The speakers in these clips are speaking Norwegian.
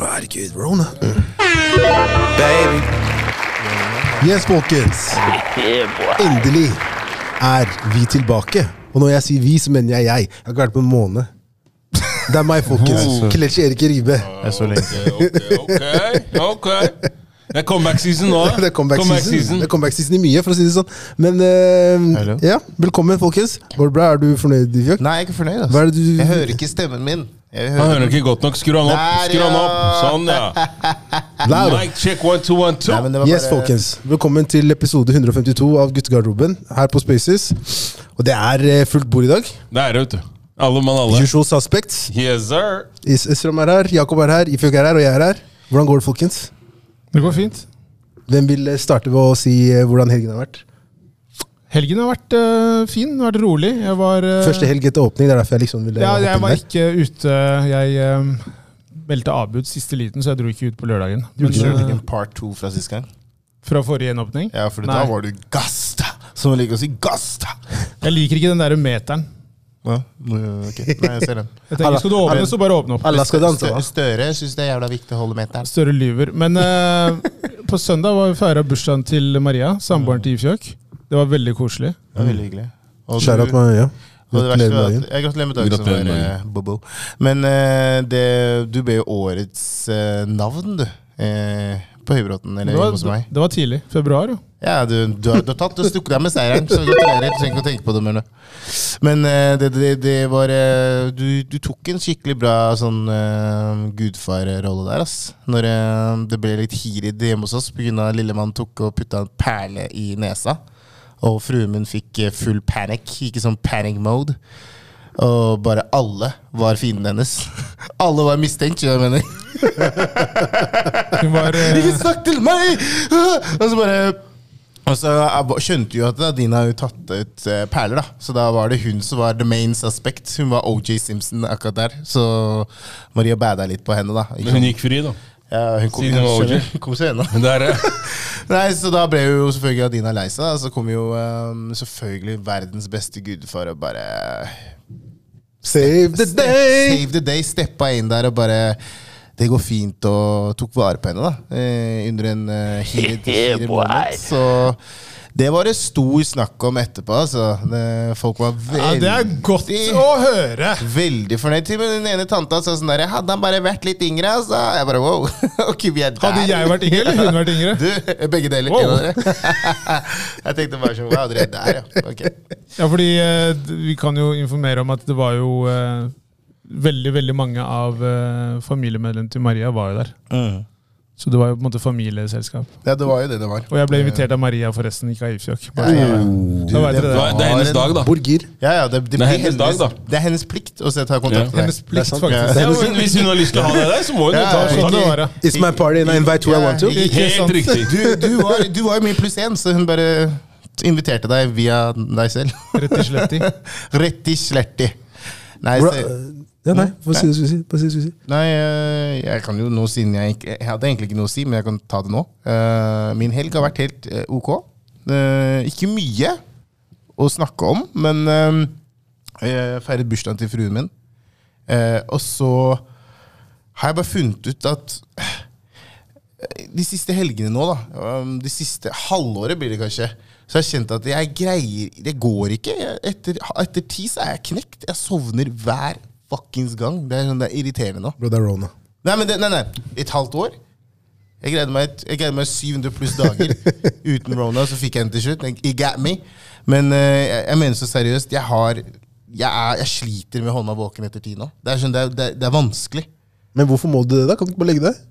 Herregud, Rona. Baby. Yes, folkens. Endelig er vi tilbake. Og når jeg sier vi, så mener jeg jeg. Jeg har ikke vært på en måned. Det er meg, folkens. Kelechi Erik Ribe. Ok, ok. Det er comeback season nå. Det er comeback, season. Det er comeback season i mye, for å si det sånn. Men uh, ja, velkommen, folkens. Går det bra? Er du fornøyd, Fjøk? Nei, jeg er ikke fornøyd. Hva Altså. er det du Jeg hører ikke stemmen min. Jeg Han hører ikke godt nok. Skru han opp. Skru han opp. Sånn, ja. Mic check one, two, one, two. Nei, var Yes, folkens. Velkommen til episode 152 av Guttegarderoben her på Spaces. Og det er eh, fullt bord i dag. Det er det, vet du. Alle mann alle. 22 suspects. Yes, sir. Is- Isram er her, Jakob er her, Ifjok er her, og jeg er her. Hvordan går det, folkens? Det går fint. Hvem vil eh, starte ved å si eh, hvordan helgen har vært? Helgen har vært uh, fin, det har vært rolig. Jeg var uh, Første helg etter åpning, det er derfor jeg liksom ville Ja, hoppe jeg var ikke ute. Jeg uh, meldte avbud siste liten, så jeg dro ikke ut på lørdagen. Du kjørte ikke en part two fra sist gang? fra forrige gjenåpning. Ja, for da var du gasta! Som man liker å si. Gasta! Jeg liker ikke den der meteren. Ja, nå- ok. Nei, jeg ser den. Jeg tenker, Skal du åpne, så bare åpne opp. Alle skal danse, da. Støre syns det er jævla viktig å holde meteren. Støre lyver. Men på søndag var vi feira bursdagen til Maria, samboeren til Ifjøk. Det var veldig koselig. Det var veldig hyggelig. Og Shout at meg, ja. Gratulerer med dagen. jeg gratulerer med dagen. Gratulerer med dagen. bobo. Men eh, det, du ble jo årets eh, navn, du. eh, på Høybråten, eller hos meg. det var tidlig. Februar, jo. Ja, du, du, har, du har tatt Du stukket deg med seieren, så gratulerer. Du trenger ikke å tenke på det mer nå. Men det, det, det var du, du tok en skikkelig bra sånn uh, gudfarrolle der, ass. Når uh, det ble litt hirid hjemme hos oss pga. lillemann tok og putta en perle i nesa. Og fruen min fikk eh, full panic, ikke sånn panic mode. Og bare alle var fienden hennes. alle var mistenkt, skjønner du hva jeg mener. Var uh... Ikke snakk til meg! Og så bare og så skjønte jo at Dina har jo tatt ut eh, perler, da. Så da var det hun som var the main suspect. Hun var OJ Simpson akkurat der. Så Maria bada litt på henne, da. Men hun gikk fri, da. Ja, hun kom, Siden hun var kom seg unna. Nei, så da ble jo selvfølgelig Adina lei seg. Så kom jo um, selvfølgelig verdens beste gudfar og bare Save the day! Save the day. Steppa inn der og bare Det går fint, og tok vare på henne da eh, under en uh, heated, heated moment. Så det var det stor snakk om etterpå. Altså. Det, folk var Ja, veldig det er godt å høre! Veldig fornøyd. Til den ene tanta sa sånn der Hadde han bare vært litt yngre, altså? Jeg bare wow. okay, vi er der. Hadde jeg vært yngre, eller hun vært yngre? Du, begge deler. Wow. jeg tenkte bare sånn Wow, dere er der, ja. Okay. Ja, fordi eh, vi kan jo informere om at det var jo eh, veldig, veldig mange av eh, familiemedlemmene til Maria var jo der. Så det var jo på en måte familieselskap. Ja, det var jo det det var. Og jeg ble invitert av Maria forresten, ikke av Ifjok. Ja, ja, ja. Det det. det er hennes dag, da. Burger? Ja, ja, det, det, Det er hennes, hennes dag, da. Det er hennes plikt å se- ta kontakt med Hennes deg. plikt, Det er sant. faktisk. Ja, men Hvis hun har lyst til å ha deg der, så må hun Ja, ta kontakt. det var, ja. It's my party and I invite who I want to. Helt riktig. Du, du, var, du var jo min pluss én, så hun bare inviterte deg via deg selv. Rett i sletti. Rett i sletti. Nei, se, ja, nei, hva sier du skulle si? Si? nei, eh, jeg kan jo nå siden jeg ikke Jeg hadde egentlig ikke noe å si, men jeg kan ta det nå. Eh, Min helg har vært helt eh, ok. Ikke mye å snakke om, men jeg feiret bursdagen til fruen min. Og så har jeg bare funnet ut at de siste helgene nå, da, Det de siste halvåret blir det kanskje, så jeg har kjent at jeg greier Det går ikke. Etter, etter ti så er jeg knekt. Jeg sovner hver fuckings gang. Det er, sånn, det er irriterende nå. Bro, det er Rona. Nei, men det, nei, nei. Et halvt år? Jeg greide meg, et, jeg greide meg 700 pluss dager uten Rona, så fikk jeg den til slutt. It got me. Men eh, jeg, jeg mener så seriøst, jeg har jeg, er, jeg sliter med å holde meg våken etter ti nå. Det er, sånn, det, er, det, er, det er vanskelig. Men hvorfor må du det, da? Kan du ikke bare legge deg?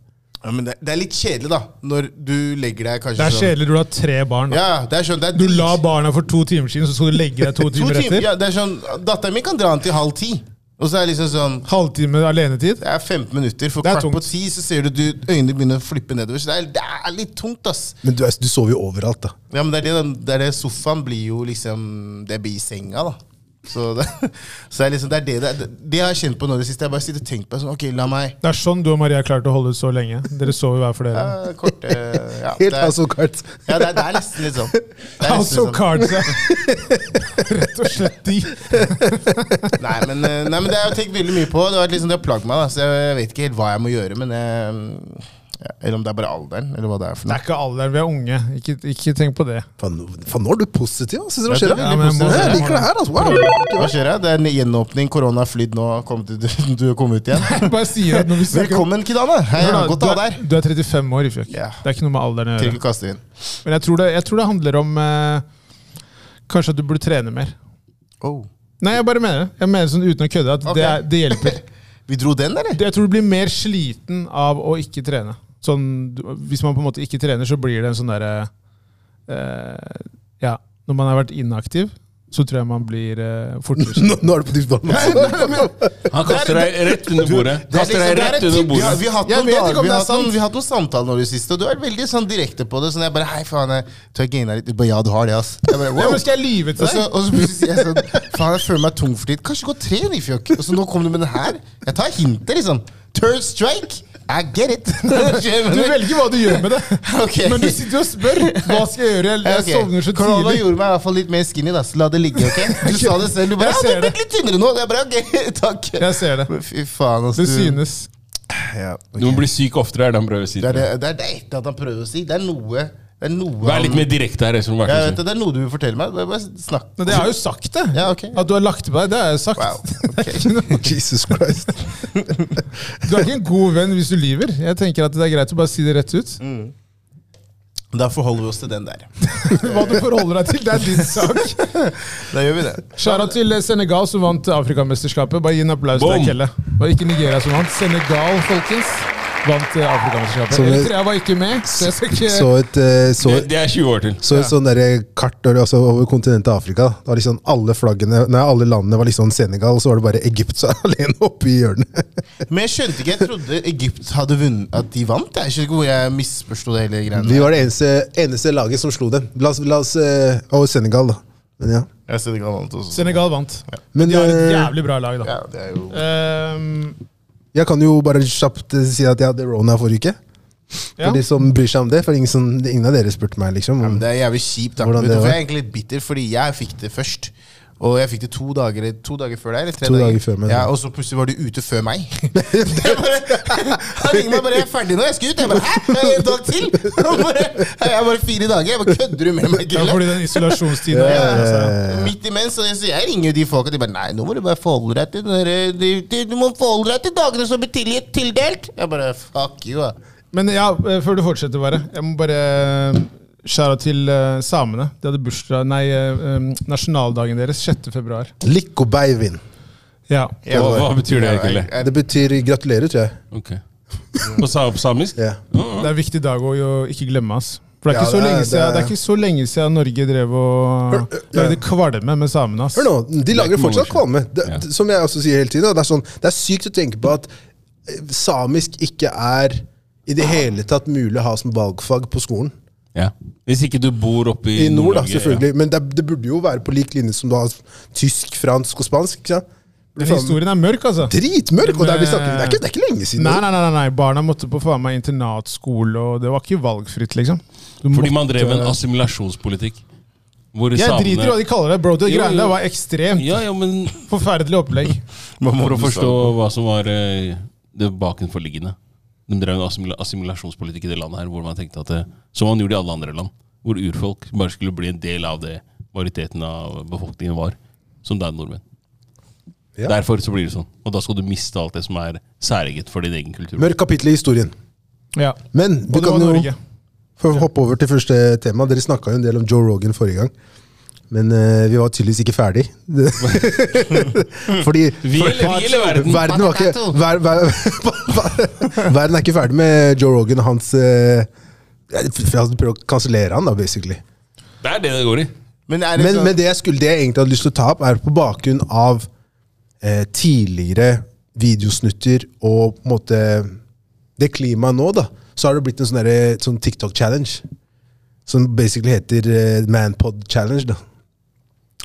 Ja, men det, det er litt kjedelig, da, når du legger deg kanskje Det er sånn kjedelig, du har tre barn. Da. Ja, det er sånn, det er Du drit- la barna for to timer siden, så skal du legge deg to to timer timer, etter. ja, det er sånn, Datteren min kan dra den til halv ti. Og så er det liksom sånn Halvtime alenetid. Det er 15 minutter. For kvart på ti så ser du, du øynene begynner å flippe nedover. Så det er, det er litt tungt, ass. Men du, du sover jo overalt, da. Ja, men det er det, det er det sofaen blir jo liksom Det blir senga, da. Så det, så liksom, det er det, det, det har jeg kjent på nå i det siste. Jeg bare sitter og tenker på sånn, ok, la meg Det er sånn du og Maria har klart å holde ut så lenge. Dere sover hver for dere. ja, kort, eh, ja, Helt det, House of Cards. ja, det, er, det er nesten litt sånn. House of litt sånn. Cards, ja. Rett og slett de. Nei, men, eh, nei, men det har jeg tenkt veldig mye på. Det har, liksom, har plagd meg, da, så jeg vet ikke helt hva jeg må gjøre. Men jeg, ja, Eller om det er bare alderen, eller hva det er for noe. Det er ikke alderen, vi er unge. Ikke, ikke tenk på det. Faen, nå- faen, nå er du positiv. Synes det Ja, skjer? det er? Ja, men jeg Jeg liker det her, altså. Wow. Hva skjer? Det er en gjenåpning, korona har flydd nå, kom til, du, du kom ut igjen. Bare sier at når vi snakker Velkommen, Kidane! Hei, Hør da, godt å ha du, deg er, her. du er 35 år, i fjøk. Yeah. Det er ikke noe med alderen å gjøre. ikke kaste inn. Men jeg tror det, jeg tror det handler om eh, Kanskje at du burde trene mer. Oh. Nei, jeg bare mener det. Jeg mener sånn uten å kødde at okay. det, er, det hjelper. Vi dro den, eller? Jeg tror du blir mer sliten av å ikke trene. Sånn, hvis man på en måte ikke trener, så blir det en sånn derre eh, Ja, når man har vært inaktiv, så tror jeg man blir eh, fortere. Nå, nå er du på ditt vann. altså. Han kaster deg rett under bordet. Det er Kaster deg liksom- det er rett under bordet. vi har hatt noen, dager, vi hatt noen, vi hatt noen samtaler nå i det siste, og du er veldig sånn direkte på det. Sånn jeg bare Hei, faen, jeg tror jeg her litt. Du bare, Ja, du har det, ass. Jeg bare, Ja, wow. men skal jeg lyve Og til så, deg? og så plutselig sier jeg sånn Faen, jeg føler meg tung for tid. Kanskje gå og tren, Ifjok. Og så nå kom du med den her. Jeg tar hintet, liksom. Turn strike. I get it. Du velger hva du gjør med det. Okay. Men du sitter og spør hva skal jeg gjøre. Jeg, jeg Ok. sovner så Korona tidlig. gjorde meg i hvert fall litt mer skinny, da, så la det ligge. ok? Du sa det selv. Du bare Jeg ja, du er litt tynnere nå. Det er bra, ok, takk. Jeg ser det. Fy faen, ass. Det du- synes. Ja, okay. Du må bli syk oftere, er det han prøver å si. Det er det, det er det det han prøver å si. Det er noe det er noe Vær litt mer direkte her. Espen jeg vet det, det er noe du vil fortelle meg. Bare, bare snakk. Men det har jo sagt, det. Ja, okay. At du har lagt på deg, det har jeg sagt. Wow, Det er noe- Jesus Christ. Du er ikke en god venn hvis du lyver. Jeg tenker at det er greit å bare si det rett ut. Da forholder vi oss til den der. Hva du forholder deg til, det er din sak. Da gjør vi det. Skjæra til Senegal, som vant Afrikamesterskapet. Bare gi en applaus til Boom. deg, Kelle. Det var ikke Nigeria som vant. Senegal, folkens, vant eh, Afrikamesterskapet. Eritrea var ikke med, så ikke Så et, eh, så, Det, det er 20 år til. så et sånn derre kart altså, over kontinentet Afrika. Det var liksom Alle flaggene, nei, alle landene var liksom Senegal, og så var det bare Egypt så alene oppe i hjørnet. Men jeg skjønte ikke, jeg trodde Egypt hadde vunnet, at de vant. Jeg skjønner ikke hvor jeg misforsto det hele greiene. Vi var det eneste, eneste laget som slo dem. La oss, la oss eh, Og Senegal, da. Men ja. ja Senegal vant også. Senegal vant. Men De har et jævlig bra lag, da. Ja, det er jo Ehm, jeg kan jo bare kjapt eh, si at jeg hadde rona forrige uke. ja. For de som bryr seg om det. For ingen, som, ingen av dere spurte meg, liksom. ja, men Det er jævlig kjipt. da Vet? Jeg er egentlig litt bitter, fordi jeg fikk det først. Og jeg fikk det to dager, to dager før deg. Eller tre To dager før meg, Ja, og så plutselig var du ute før meg. Han ringer meg bare 'Jeg er ferdig nå, jeg skal ut'. Jeg bare 'Hæ? Jeg En dag til?' Bare, jeg er bare fire dager. Jeg bare 'Kødder du med meg, ja, Kille?' fordi den isolasjonstiden Ja, ja, altså. ja, Midt imens, så jeg, så jeg ringer jo de folka, de bare 'Nei, nå må du bare forholde deg til dere, de, de, Du må forholde deg til dagene som blir tilgitt, tildelt'. Jeg bare 'Fuck you', da. Men ja, eh, før du fortsetter, bare. Jeg må bare skjære til uh, samene. De hadde bursdag, nei, eh, eh, nasjonaldagen deres 6. februar. Likko Beivin. Ja. Ja, Hva- hva betyr det, egentlig? Det betyr gratulerer, tror jeg. Ok. På, sa- på samisk? Ja. Det er en viktig dag å ikke glemme. ass. For det er, Ja, ikke så det er- lenge siden, det er ikke så lenge siden Norge drev og Hør, ja. lagde kvalme med samene. ass. Hør nå, de lager fortsatt kvalme. Det, Ja. Som jeg også sier hele tiden. Det er, sånn, det er sykt å tenke på at eh, samisk ikke er i det hele tatt mulig å ha som valgfag på skolen. Ja. Hvis ikke du bor oppe i, I nord, da, selvfølgelig. Ja. Men det, det burde jo være på lik linje som du har tysk, fransk og spansk. ikke sant? Den historien er mørk, altså. Dritmørk! Og det er, vi snakker, det, er ikke, det er ikke lenge siden. Nei, nei, nei, nei. Barna måtte på faen meg internatskole, og det var ikke valgfritt, liksom. Du Fordi Fordi man drev en assimilasjonspolitikk. Hvor Jeg samene- driter i hva de kaller det, bro. Det Jo, greiene jo. der var ekstremt Ja, ja, men forferdelig opplegg. For å forstå hva som var eh, det bakenforliggende. De drev en assimilasjonspolitikk i det landet her, hvor man tenkte at det, som man gjorde i alle andre land, hvor urfolk bare skulle bli en del av det majoriteten av befolkningen var, som det er nordmenn. Ja. Derfor så blir det sånn. Og da skal du miste alt det som er særeget for din egen kultur. Mørkt kapittel i historien. Ja. Men du vi kan jo Norge. for å hoppe over til første tema. Dere snakka jo en del om Joe Rogan forrige gang. Men uh, vi var tydeligvis ikke ferdig. Fordi verden? verden, ikke, ver, ver, verden er ikke ferdig med Joe Rogan og hans uh, Jeg prøver å kansellere han, da, basically. Det er det det går i. Men er det Men, sånn men det jeg skulle det jeg egentlig hadde lyst til å ta opp, er på bakgrunn av eh, tidligere videosnutter og på en måte det klimaet nå, da, så har det blitt en sånn, sånn TikTok-challenge. Som basically heter eh, Manpod Challenge. da.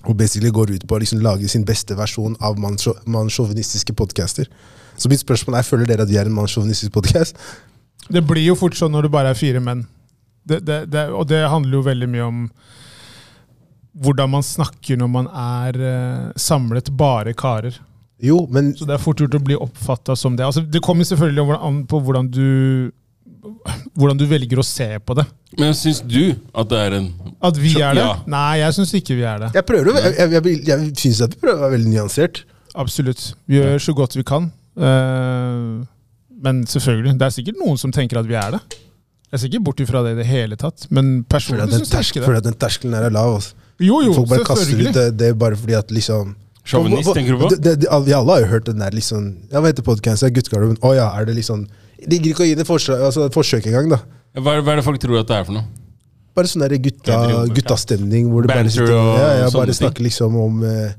Og basically går ut på å liksom lage sin beste versjon av mannssjå- mannssjåvinistiske podcaster. Så mitt spørsmål er, føler dere at vi er en mannssjåvinistisk podcast? Det blir jo fort sånn når du bare er fire menn. Det, det, det, og det handler jo veldig mye om hvordan man snakker når man er eh, samlet bare karer. Jo, men Så det er fort gjort å bli oppfatta som det. Altså, det kommer selvfølgelig an på hvordan du, hvordan du velger å se på det. Men syns du at det er en At vi er det? ja. Nei, jeg syns ikke vi er det. jeg prøver Jeg, jeg, jeg, jeg syns at vi prøver å være veldig nyansert. Absolutt. Vi gjør så godt vi kan. Uh, men selvfølgelig, det er sikkert noen som tenker at vi er det. Jeg ser ikke bort ifra det i det hele tatt. Men personlig syns jeg ikke føler det. at den terskelen her er lav. Altså. Jo, jo, Folk bare kaster ut det, det er bare fordi at liksom Sjåvinist, tenker du på? Det, det, det, vi alle har jo hørt den der liksom Ja, hva heter podcasten? Guttegarderoben. Å ja, er det liksom De gidder ikke å gi det forsøk, altså, forsøk engang, da. Hva hva er det folk tror at det er for noe? Bare sånn gutta, guttastemning hvor du bare, sitter, og ja, ja, bare snakker liksom om uh,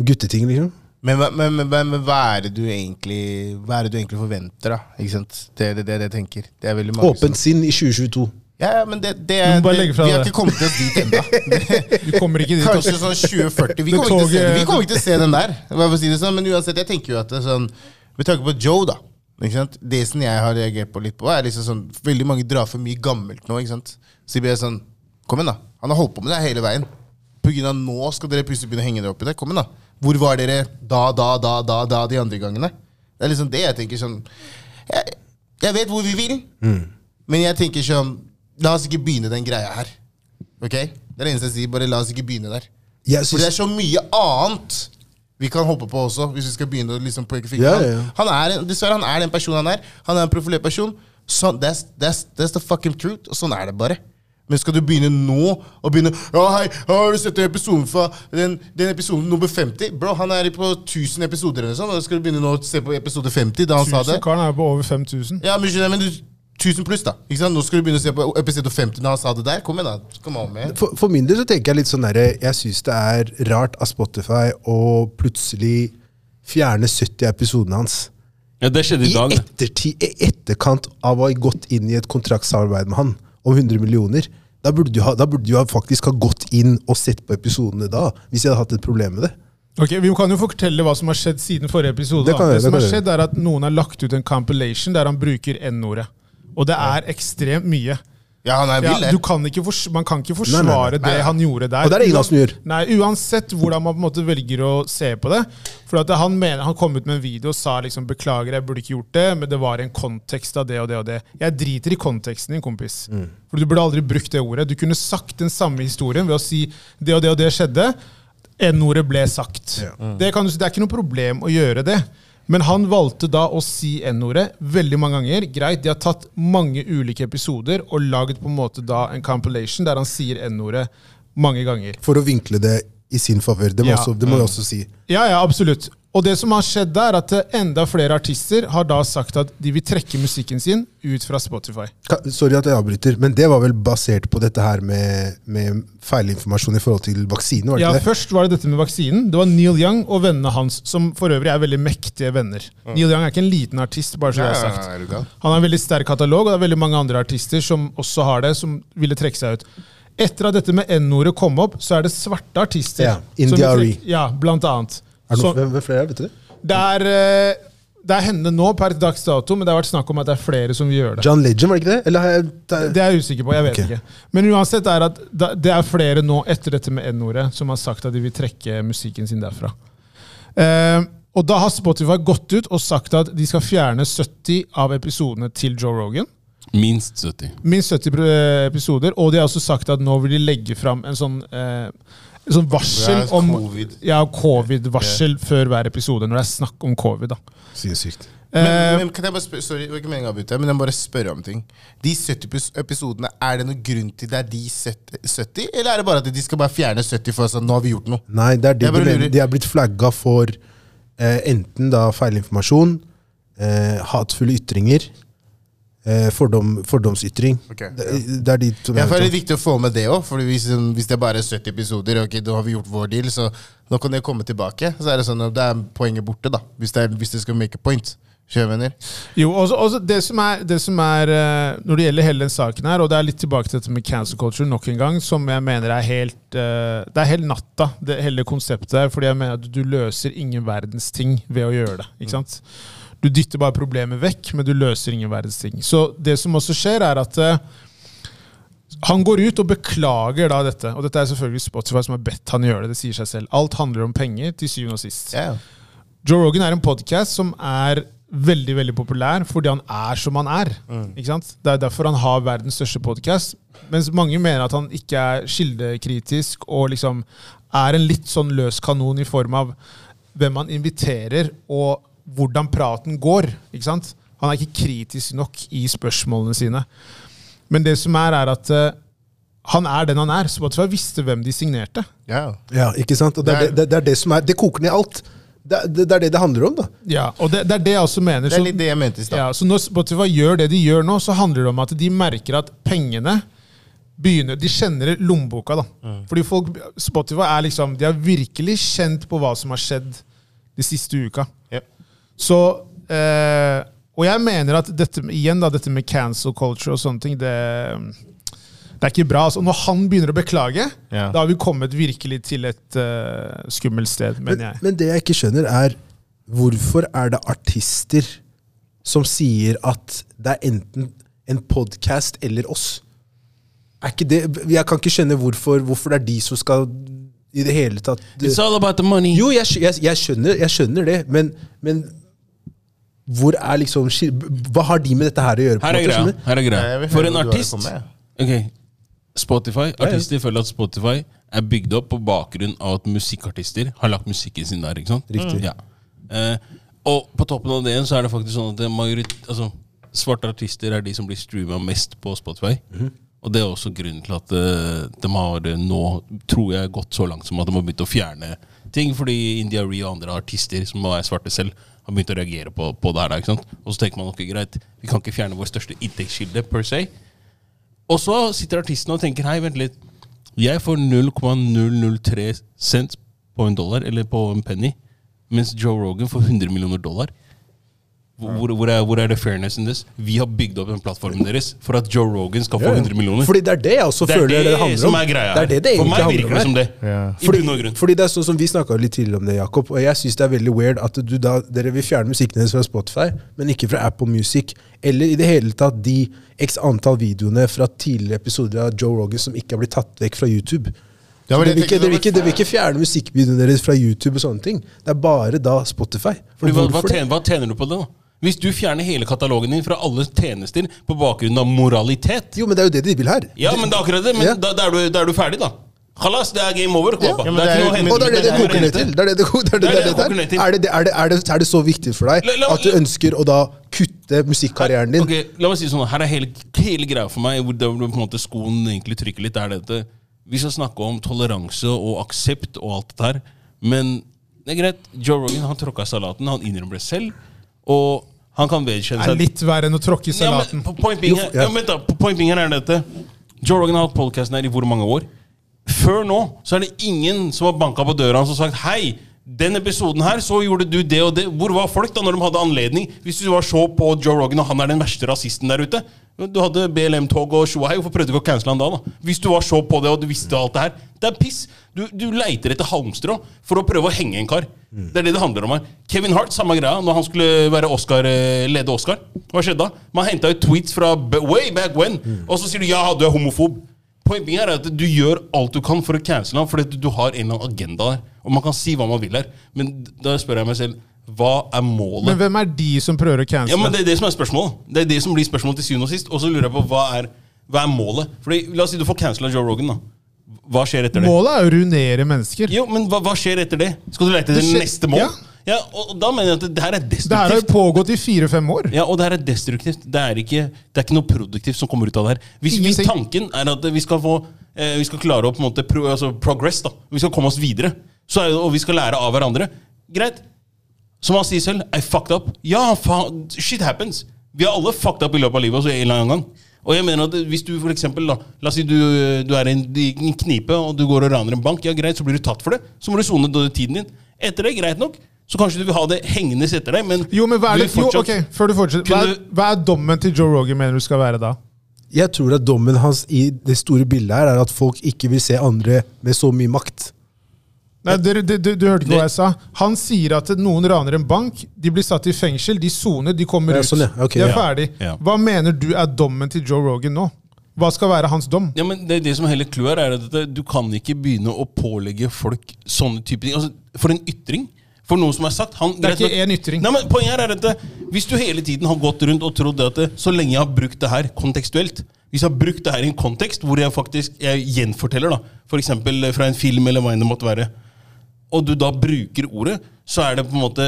gutteting, liksom. Men, men, men, men, men hva er det du egentlig Hva er det du egentlig forventer, da? Ikke sant? Det er det, det, det jeg tenker. Det er veldig mange Åpent sinn i 2022. Ja, ja, men det, det, det legge fra Vi har ikke kommet oss dit ennå. Du kommer ikke dit. Kanskje sånn 2040. Vi kommer, ikke til å se, den der. Hva for å si det sånn, Men uansett, jeg tenker jo at det er sånn Med tanke på Joe, da. Det som jeg har reagert på litt på, er liksom sånn Veldig mange drar for mye gammelt nå. ikke sant? Så jeg blir sånn Kom igjen, da. Han har holdt på med det hele veien. På grunn av nå skal dere plutselig begynne å henge dere opp i det. Kom igjen, da. Hvor var dere da, da, da, da, da de andre gangene? Det er liksom det jeg tenker sånn Jeg, jeg vet hvor vi vil, men jeg tenker sånn La oss ikke begynne den greia her. Ok? Det er det eneste jeg sier. Bare la oss ikke begynne der. Synes... For det er så mye annet vi kan hoppe på også, hvis vi skal begynne å liksom peke fingeren. Yeah, yeah. Han er, dessverre, han er den personen han er. Han er en profilert person. Sånn, that's, that's, that's the fucking truth. Og sånn er det bare. Men skal du begynne nå å begynne Ja, hei, har du sett episoden fra den, den episoden nummer 50? Bro, han er på 1000 episoder eller sånn. Og skal du begynne nå å se på episode 50, da han sa det? Karen er på over 5000. Ja, men, men du 1000 pluss, da. Ikke sant? Nå skal du begynne å se på episode 50 da han sa det der. Kom igjen, da. Kom an med. for, for min del så tenker jeg litt sånn derre Jeg syns det er rart av Spotify å plutselig fjerne 70 av episodene hans. Ja, Det skjedde I i dag. ettertid, i etterkant av å ha gått inn i et kontraktsarbeid med han om 100 millioner. Da burde du, ha, da burde du ha faktisk ha gått inn og sett på episodene da, hvis jeg hadde hatt et problem med det. Ok, Vi kan jo fortelle hva som har skjedd siden forrige episode. Det jeg- det som det har skjedd er at Noen har lagt ut en compilation der han bruker N-ordet. Og det er ekstremt mye. Ja, han er vill, ja, du kan ikke fors man kan ikke forsvare nei, nei. det han gjorde der. Og det er det ingen som gjør. Nei, Uansett hvordan man på en måte velger å se på det. For at han, mener, han kom ut med en video og sa liksom 'beklager, jeg burde ikke gjort det', men det var en kontekst av det og det og det. Jeg driter i konteksten din, kompis. Mm. For du burde aldri brukt det ordet. Du kunne sagt den samme historien ved å si 'det og det og det skjedde'. N-ordet ble sagt. Ja. Det, kan du si, det er ikke noe problem å gjøre det. Men han valgte da å si N-ordet veldig mange ganger. Greit, De har tatt mange ulike episoder og laget på en måte da en compilation der han sier N-ordet mange ganger. For å vinkle det i sin favør. Det må, Ja. også, det må jeg også si. Ja, ja, absolutt. Og det som har skjedd der, er at enda flere artister har da sagt at de vil trekke musikken sin ut fra Spotify. Sorry at jeg avbryter, men det var vel basert på dette her med, med feilinformasjon i forhold til vaksine? var det Ja, ikke det? Først var det dette med vaksinen. Det var Neil Young og vennene hans, som for øvrig er veldig mektige venner. Neil Young er ikke en liten artist, bare så jeg det er sagt. ja? Han har en veldig sterk katalog, og det er veldig mange andre artister som også har det, som ville trekke seg ut. Etter at dette med N-ordet kom opp, så er det svarte artister. Ja, Indiari. Ja, blant annet. Er det Så- hvem, hvem flere, vet du det? Er, eh, det er henne nå per dags dato, men det har vært snakk om at det er flere som vil gjøre det. John Legend, var det ikke det? Eller det Det er jeg usikker på. jeg vet okay. ikke. Men uansett er at det er flere nå etter dette med N-ordet som har sagt at de vil trekke musikken sin derfra. Uh, og da har Spotify gått ut og sagt at de skal fjerne 70 av episodene til Joe Rogan. Minst 70. Minst 70 episoder. Og de har også sagt at nå vil de legge fram en sånn, eh, en sånn varsel om covid. ja, covid-varsel før hver episode, når det er snakk om covid. da. Sinnssykt. Men, Eh, men kan jeg bare spørre, sorry, ikke meningen å avbryte, men jeg må bare spørre om ting. De 70 pers- episodene, er det noen grunn til det er de 70, 70, eller er det bare at de skal bare fjerne 70 for sånn, nå har vi gjort noe? Nei, det er det de, de er blitt flagga for eh, enten da feilinformasjon, eh, hatefulle ytringer, fordom, fordomsytring. Okay, ja. det er de som ja, for det er viktig å få med det òg, hvis, hvis det bare er 70 episoder, ok, da har vi gjort vår deal, så nå kan det komme tilbake. Så er det sånn at det er poenget borte, da, hvis det, er, hvis det skal make a point. Sjøvenner. Jo, også, også det som er, det som er eh, Når det gjelder hele den saken her, og det er litt tilbake til dette med cancel culture nok en gang, som jeg mener er helt eh, Det er helt natta, det hele konseptet her. Fordi jeg mener at du løser ingen verdens ting ved å gjøre det. ikke sant? Du dytter bare problemet vekk, men du løser ingen verdens ting. Så det som også skjer, er at eh, han går ut og beklager da dette. Og dette er selvfølgelig Spotify som har bedt han gjøre det. Det sier seg selv. Alt handler om penger, til syvende og sist. Yeah. Joe Rogan er en podkast som er veldig veldig populær fordi han er som han er. Ikke sant? Det er derfor han har verdens største podkast. Mens mange mener at han ikke er kildekritisk og liksom er en litt sånn løs kanon i form av hvem han inviterer og hvordan praten går. Ikke sant? Han er ikke kritisk nok i spørsmålene sine. Men det som er, er at uh, han er den han er. Spotify visste hvem de signerte. Ja. Ja, ikke sant? Og det, er, det, det er det som er Det koker ned alt. Det, det, det er det det handler om, da. Ja, og det, det er det jeg også mener. Det er Så- litt det jeg mente i stad. Ja, så når Spotify gjør det de gjør nå, så handler det om at de merker at pengene begynner De kjenner lommeboka, da. Fordi folk, Spotify er liksom De har virkelig kjent på hva som har skjedd de siste uka. Så eh, Og jeg mener at dette igjen da, dette med cancel culture og sånne ting, det, det er ikke bra. Altså, når han begynner å beklage, Ja. da har vi kommet virkelig til et uh, skummelt sted, Men, jeg. men det jeg ikke skjønner, er hvorfor er det artister som sier at det er enten en podkast eller oss? Er ikke det, jeg kan ikke skjønne hvorfor, hvorfor det er de som skal i det hele tatt It's all about the money. Jo, jeg, jeg, jeg, skjønner, jeg skjønner det, men, men hvor er liksom Hva har de med dette her å gjøre? på Her er greia. Her er greia. For en artist okay. Spotify, Artister føler at Spotify er bygd opp på bakgrunn av at musikkartister har lagt musikken sin der. ikke sant? Riktig. Ja. Eh, og på toppen av det så er det faktisk sånn at majorit, altså, svarte artister er de som blir streama mest på Spotify. Og det er også grunnen til at eh, de har eh, nå, tror jeg, gått så langt som at de har begynt å fjerne ting. Fordi India Ree og andre artister som er svarte selv, har begynt å reagere på, på det her. da, ikke sant? Og så tenker man ok, greit, vi kan ikke fjerne vår største inntektskilde per se. Og så sitter artisten og tenker Hei, vent litt. Jeg får 0,003 cent på en dollar, eller på en penny, mens Joe Rogan får 100 millioner dollar. Hvor, hvor, er, hvor er det fairness in this? Vi har bygd opp den plattformen deres for at Joe Rogan skal få 100 millioner. Fordi det er det jeg også Det er føler det, det handler om. Det er det Det egentlig handler om. For meg virker det som det. Ja. Fordi, fordi det er sånn som Vi snakka litt tidligere om det, Jakob. Og jeg syns det er veldig weird at du da, dere vil fjerne musikken deres fra Spotify, men ikke fra Apple Music. Eller i det hele tatt de x antall videoene fra tidligere episoder av Joe Rogan som ikke har blitt tatt vekk fra YouTube. Det Så var dere det vil ikke, det, vil ikke, det, vil ikke fjerne musikkvideoene deres fra YouTube og sånne ting. Det er bare da Spotify. Hva, hva, tjener, hva tjener du på det, da? Hvis du fjerner hele katalogen din fra alle tjenester på bakgrunn av moralitet Jo, men det er jo det de vil her. Ja, men det er akkurat det. Men Ja. da, da, er du, da er du ferdig, da. Halas, det er game over. Klappa. Ja, det er det er ikke jo- noe å hente. Og det det det koker ned til. Det er det det, ko- det, er det, Det er det det, det koker ned til. er, det, er, det, er, det, er det så viktig for deg La- la- at du ønsker å da kutte musikkarrieren din? Ok, La meg si sånn, Her er hele, hele greia for meg, hvor det, på en måte skoen egentlig trykker litt. er dette. Vi skal snakke om toleranse og aksept og alt det der. Men det er greit. Joe Rogan han tråkka salaten. Han innrømmer det selv. Og han kan vedkjenne Det er seg litt verre enn å tråkke i Ja, salaten. men po- point being, Jo, ja. ja, da, po- point being her er dette Joe Rogan har hatt podcasten her i hvor mange år? Før nå så er det ingen som har banka på døra hans og sagt Hei, den episoden her, så gjorde du det og det. Hvor var folk da når de hadde anledning? Hvis du var så på Joe Rogan, og han er den verste rasisten der ute Du hadde BLM-tog og Shohei, hvorfor prøvde du ikke å cancele han da? da? Hvis du var så på det og du visste alt det her. Det er piss! Du, du leiter etter halmstrå for å prøve å henge en kar. Det er det det handler om her. Kevin Hart, samme greia, når han skulle være Oscar, eh, lede Oscar. Hva skjedde da? Man henta ut tweets fra way back when, og så sier du ja, du er homofob. Poenget er at du gjør alt du kan for å cancele ham, fordi du har en eller annen agenda der. Og man kan si hva man vil her, men da spør jeg meg selv hva er målet? Men hvem er de som prøver å Ja, men? Det er det som er spørsmålet. Det er det som blir spørsmålet til syvende og sist. Og så lurer jeg på hva er, hva er målet? Fordi La oss si du får cancela Joe Rogan. da Hva skjer etter det? Målet er å ruinere mennesker. Jo, men hva, hva skjer etter det? Skal du lete etter neste mål? ja. Ja, og da mener jeg at det her er destruktivt. Det her har jo pågått i fire-fem år. Ja, og det her er destruktivt. Det er, ikke, det er ikke noe produktivt som kommer ut av det her. Hvis, hvis tanken er at vi skal få eh, Vi skal klare å på en måte pro, altså progress, da Vi skal komme oss videre, så er, og vi skal lære av hverandre Greit. Som han sier selv, I fucked up. Ja, faen, shit happens. Vi har alle fucked up i løpet av livet altså en eller annen gang. Og jeg mener at hvis du for eksempel, da, La oss si du, du er i en, en knipe og du går og raner en bank. Ja, greit, Så blir du tatt for det. Så må du sone tiden din. Etter det, greit nok. så kanskje du vil ha det hengende etter deg, men Jo, men hva er du det, jo, okay, ok, før du fortsetter. Hva er, hva er dommen til Joe Rogan mener du skal være da? Jeg tror at dommen hans i det store bildet her er at folk ikke vil se andre med så mye makt. Nei, du, du, du, du hørte ikke hva jeg sa. Han sier at noen raner en bank, de blir satt i fengsel, de soner, de kommer ut. sånn. De er ferdig. Hva mener du er dommen til Joe Rogan nå? Hva skal være hans dom? Ja, men det, det som hele clouet er, er at du kan ikke begynne å pålegge folk sånne typer ting. Altså, for en ytring. For noe som er sagt han, Det er ikke én ytring. Nei, men Poenget er at hvis du hele tiden har gått rundt og trodd at det, så lenge jeg har brukt det her kontekstuelt Hvis jeg har brukt det her i en kontekst hvor jeg faktisk jeg gjenforteller, da, f.eks. fra en film eller hva enn det måtte være, og du da bruker ordet, så er det på en måte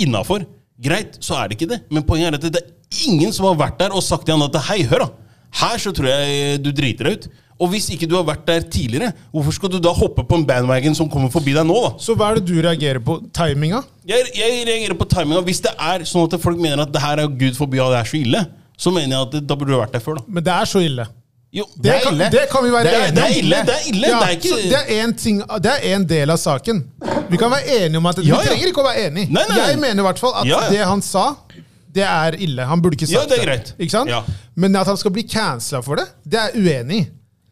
innafor. Greit, så er det ikke det. Men poenget er at det, er ingen som har vært der og sagt til han at hei, hør da, her så tror jeg du driter deg ut. Og hvis ikke du har vært der tidligere, hvorfor skal du da hoppe på en bandwagon som kommer forbi deg nå? da? Så hva er det du reagerer på? Timinga? Jeg, jeg reagerer på timinga. Hvis det er sånn at folk mener at det her er Gud forby og det er så ille, så mener jeg at det, da burde du vært der før. da. Men det er så ille. Jo, Det, er kan, det kan vi være Det enige det om. er ille! Det er ille! Ja, det er ikke det er en ting, det er en del av saken. Vi kan være enige om at Ja, Vi trenger ikke å være enige. Nei, nei, nei. Jeg mener i hvert fall at Ja, ja. det han sa, det er ille. Han burde ikke Ja, sagt det er greit. Ikke sant? Ja. Men at han skal bli cancela for det, det er uenig i.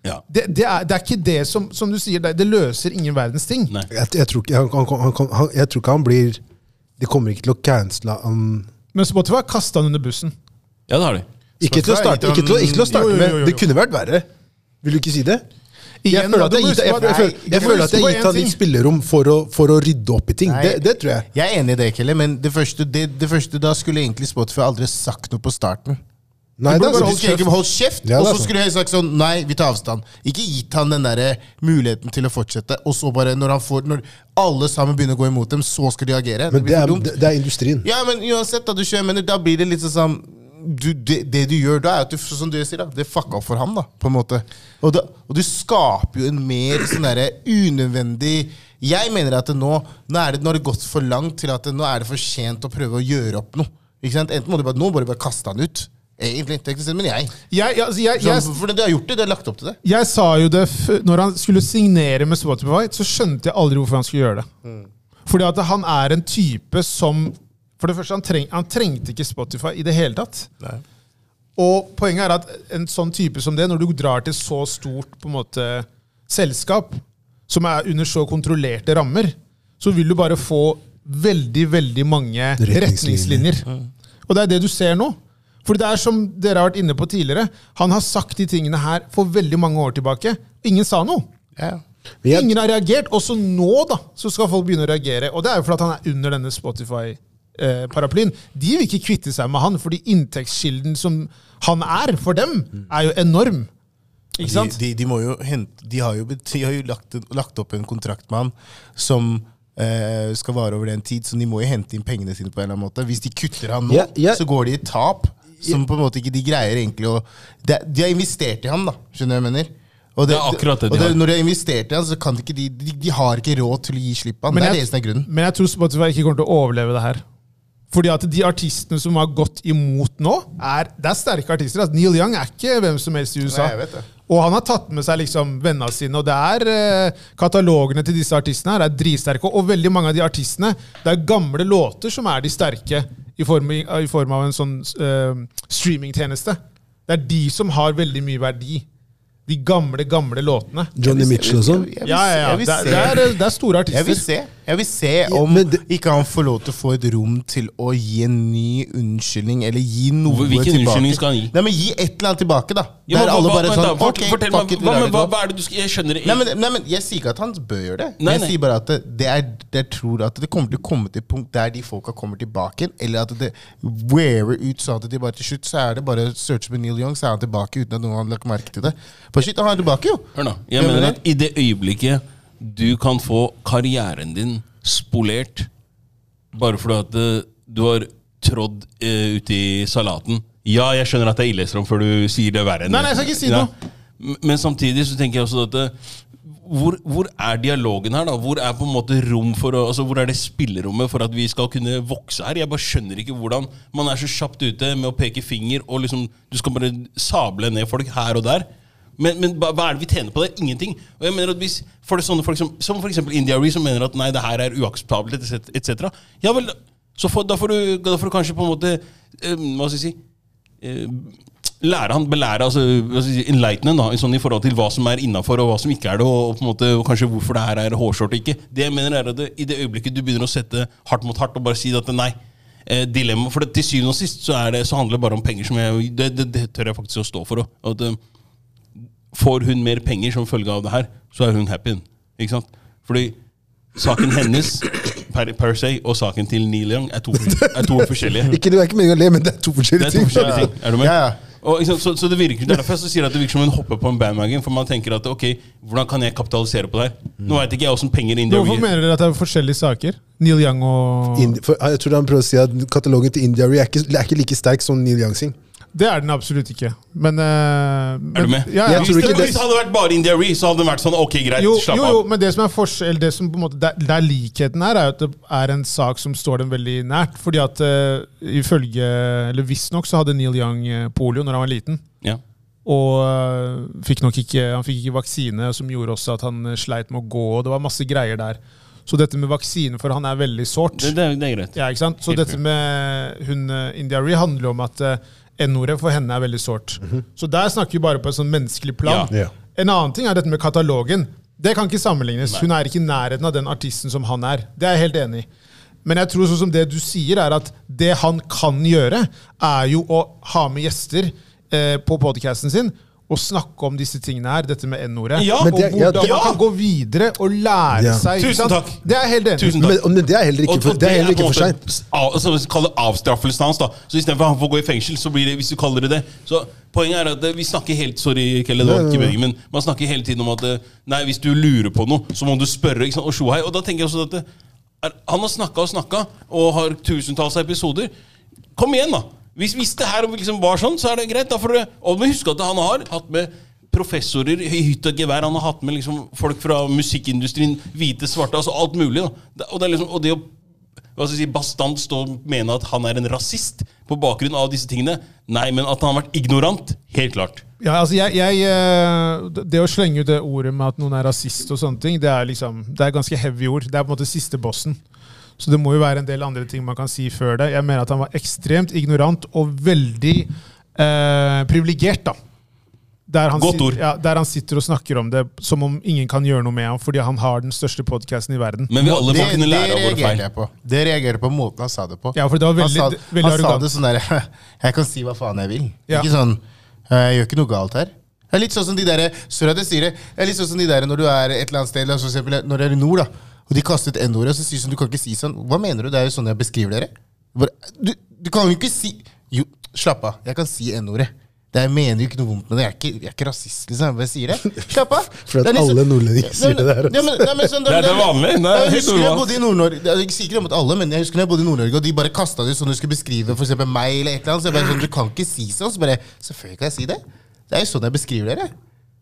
Ja. Det, det, er, det er ikke det som Som du sier, det, det løser ingen verdens ting. Jeg, jeg, tror, ikke, han, han, han, jeg tror ikke han blir De kommer ikke til å cancele han Men Spotify kasta han under bussen. ja, det har de. Ikke til å starte, ikke til, ikke til å starte Jo, jo, jo, med. Det kunne vært verre. Vil du ikke si det? Jeg føler at jeg har gitt, han litt spillerom for å, for å rydde opp i ting. Nei. Det, det tror jeg. Jeg er enig i det, Kelle, men det første, det, det første da skulle egentlig Spotify aldri sagt noe på starten. Nei, burde bare egentlig holdt kjeft, Ja, og så skulle jeg sagt sånn Nei, vi tar avstand. Ikke gitt han den der muligheten til å fortsette, og så bare når han får Når alle sammen begynner å gå imot dem, så skal de agere. Men det er, det er industrien. Ja, men uansett, da, du kjører, men da blir det litt sånn du, det, det du gjør da, er at du, som du sier, da, det fucka opp for ham. da, på en måte. Og, da, og du skaper jo en mer sånn derre unødvendig Jeg mener at det nå nå er det, nå har det gått for langt til at det, nå er det for sent å prøve å gjøre opp noe. Ikke sant? Enten må du bare, Nå må du bare kaste han ut. Egentlig, teknisk sett, men jeg. Jeg, jeg, altså, jeg, Sånn, for du har gjort det, du har lagt opp til det. jeg sa jo det når han skulle signere med Spotify, så skjønte jeg aldri hvorfor han skulle gjøre det. Fordi at han er en type som For det første, han, treng, han trengte ikke Spotify i det hele tatt. Og poenget er at en sånn type som det, når du drar til så stort på en måte selskap, som er under så kontrollerte rammer, så vil du bare få veldig, veldig mange Retningslinjer. retningslinjer. Og det er det du ser nå. For det er som dere har vært inne på tidligere, han har sagt de tingene her for veldig mange år tilbake. Ingen sa noe. Ja. Ingen har reagert. Også nå da, så skal folk begynne å reagere. Og det er jo fordi han er under denne Spotify-paraplyen. De vil ikke kvitte seg med han, fordi inntektskilden som han er for dem, er jo enorm. Ikke sant? De, de, de, må jo hente, de har jo, de har jo lagt, lagt opp en kontrakt med han som eh, skal vare over den tid, så de må jo hente inn pengene sine på en eller annen måte. Hvis de kutter han nå, yeah, yeah. så går de i tap. Som på en måte ikke de greier egentlig å De, de har investert i han, da. Skjønner du hva jeg mener? Og Det er akkurat det de og har. Når de har investert i han, så kan de ikke de, de, de har ikke råd til å gi slipp på han. Men det er jeg- det som er grunnen. Men jeg tror Spotify ikke kommer til å overleve det her. Fordi at de artistene som har gått imot nå, er, det er sterke artister. Altså, Neil Young er ikke hvem som helst i USA. Nei. Og han har tatt med seg liksom vennene sine, og det er eh, katalogene til disse artistene her er dritsterke. Og veldig mange av de artistene, det er gamle låter som er de sterke i form, i, i form av en sånn eh, streamingtjeneste. Det er de som har veldig mye verdi. De gamle, gamle låtene. Johnny Mitchell og sånn. Ja, ja, ja. Det, er- det, er, det er store Jeg vil se, jeg vil se om det- ikke han får lov til å få et rom til å gi en ny unnskyldning, eller gi noe Hvilken tilbake. unnskyldning skal han gi? Nei, men Gi et eller annet tilbake, da. Ja, Der men alle hva- bare sånn da, ok, fortell fuck meg, it, hva, men hva, hva er det du skal Jeg skjønner Nei, men, nei, men Jeg sier ikke at han bør gjøre det. Nei, jeg nei. sier bare at det, det er, jeg tror at det kommer til å komme til et punkt der de folka kommer tilbake igjen, eller at det wearer ut sånn at de bare til slutt så er det bare search med Neil Young, så er han tilbake uten at noen har lagt merke til det. For shit, han er tilbake, jo! Hør nå. Jeg jeg mener men- at i det øyeblikket du kan få karrieren din spolert bare fordi at eh, du har trådd uh, ute i salaten Ja, jeg skjønner at det er illestrom før du sier det verre. Nei, nei, jeg skal ikke si Ja. noe. Men samtidig så tenker jeg også at eh, hvor, hvor er dialogen her? da? Hvor er på en måte rom for å, altså hvor er det spillerommet for at vi skal kunne vokse her? Jeg bare skjønner ikke hvordan man er så kjapt ute med å peke finger, og liksom du skal bare sable ned folk her og der. Men, men hva er det vi tjener på det? Ingenting. Og jeg mener at hvis for det sånne folk som, som eksempel India Ree, som mener at nei, det her er uakseptabelt, etc. Ja vel, så for, da, får du, da får du kanskje på en måte eh, Hva skal jeg si eh, Lære han, belære, altså hva skal jeg si, enlighten da, sånn i forhold til hva som er innafor og hva som ikke er det, og, og på en måte, og kanskje hvorfor det her er hårskjort og ikke. Det jeg mener er at det, I det øyeblikket du begynner å sette hardt mot hardt og bare si at nei, eh, dilemma, for det, til syvende og sist så, det, så handler det bare om penger. som jeg, det tør jeg faktisk å stå for. Og, At, eh, får hun mer penger som følge av det her, så er hun happy. Ikke sant? Fordi saken hennes per, per se og saken til Neil Young er to, er to forskjellige. Ikke, det er ikke meningen å le, men det er to forskjellige er to ting. forskjellige ting. Er du med? Ja, ja. Og, ikke sant, så, så det virker det er derfor jeg sier at det virker som hun hopper på en bandwagon. For man tenker at ok, hvordan kan jeg kapitalisere på det her? Nå vet ikke jeg åssen penger India Hvorfor mener dere at det er forskjellige saker? Neil Young og Indi- for, jeg tror han prøver å si at katalogen til India er ikke, er ikke like sterk som Neil Young sin. Det er den absolutt ikke. Men, uh, men Er du med? Ja, ja. Hvis det, hvis det hadde vært bare India Ree, så hadde det vært sånn ok, greit, Jo, slapp jo, av. jo, men det som er forskjell, det som på en måte, der, der likheten er, er at det er en sak som står dem veldig nært. Fordi at uh, ifølge, eller visstnok så hadde Neil Young eh, polio når han var liten. Ja. Og uh, fikk nok ikke, han fikk ikke vaksine, som gjorde også at han eh, sleit med å gå. og Det var masse greier der. Så dette med vaksine for han er veldig sårt. Det, det, det er greit. Ja, ikke sant? Så Helt dette med hun eh, India Ree handler om at eh, N-ordet for henne er veldig sårt. Så der snakker vi bare på et sånn menneskelig plan. Ja. En annen ting er dette med katalogen. Det kan ikke sammenlignes. Hun er ikke i nærheten av den artisten som han er. Det er jeg helt enig i. Men jeg tror sånn som det du sier, er at det han kan gjøre, er jo å ha med gjester eh, på podcasten sin og snakke om disse tingene her, dette med N-ordet. Ja, og Men det- ja, hvordan det- man kan gå videre og lære Ja. seg. Tusen takk. Det er helt enig. Men, men det er heller ikke for, det er heller ikke for seint. altså, Kall det avstraffelsen hans. da Så Istedenfor han får gå i fengsel, så blir det hvis du kaller det det. Så Poenget er at eh, vi snakker helt Sorry, Kelle, det var ikke meningen, men man snakker hele tiden om at eh, Nei, hvis du lurer på noe, så må du spørre. Ikke sant? Og Shohei. Og da tenker jeg også at det, er, Han har snakka og snakka, og har tusentalls av episoder. Kom igjen, da! Hvis, hvis det her liksom var sånn, så er det greit. Da får du, og vi huske at han har hatt med professorer i hytt og gevær. Han har hatt med liksom folk fra musikkindustrien, hvite, svarte, altså alt mulig. da. Og det, liksom, og det å hva skal jeg si, bastant stå og mene at han er en rasist på bakgrunn av disse tingene Nei, men at han har vært ignorant, helt klart. Ja, altså jeg, jeg, eh, Det å slenge ut det ordet med at noen er rasist, og sånne ting, det er liksom, det er ganske heavy ord. Det er på en måte siste bossen. Så det må jo være en del andre ting man kan si før det. Jeg mener at han var ekstremt ignorant og veldig eh, privilegert. da. Der han, Godt ord. Ja, der han sitter og snakker om det som om ingen kan gjøre noe med ham fordi han har den største podkasten i verden. Men vi alle det, må kunne lære av våre feil. jeg på. Det reagerer jeg på måten han sa det på. Ja, for det var veldig, han sa, veldig han sa det sånn der Jeg kan si hva faen jeg vil. Ja. Ikke sånn Jeg gjør ikke noe galt her. Det er litt sånn som de der, sorry at jeg sier det, det er litt sånn som de der når du er et eller annet sted, når du er i nord, da, og de kastet N-ordet, og så sier de sånn, du kan ikke si sånn. Hva mener du? Det er jo sånn jeg beskriver dere. Bare, du, du kan jo ikke si Jo, slapp av. Jeg kan si N-ordet. Det Jeg mener jo ikke noe vondt med det. Jeg er ikke, jeg er ikke rasist, liksom. Jeg bare sier det. Slapp av. For at er liksom- alle nordlendinger sier det der, Ja, men, ja, men sånn, Det er- det vanlige. vanlig. Er Jeg husker jeg bodde i Nord-Norge Jeg sier ikke det mot alle, men jeg husker når jeg bodde i Nord-Norge, og de bare kasta det sånn du skulle beskrive for eksempel meg eller et eller annet. Så jeg bare sånn, du kan ikke si sånn. Så bare Selvfølgelig kan jeg si det. Det er jo sånn jeg beskriver dere.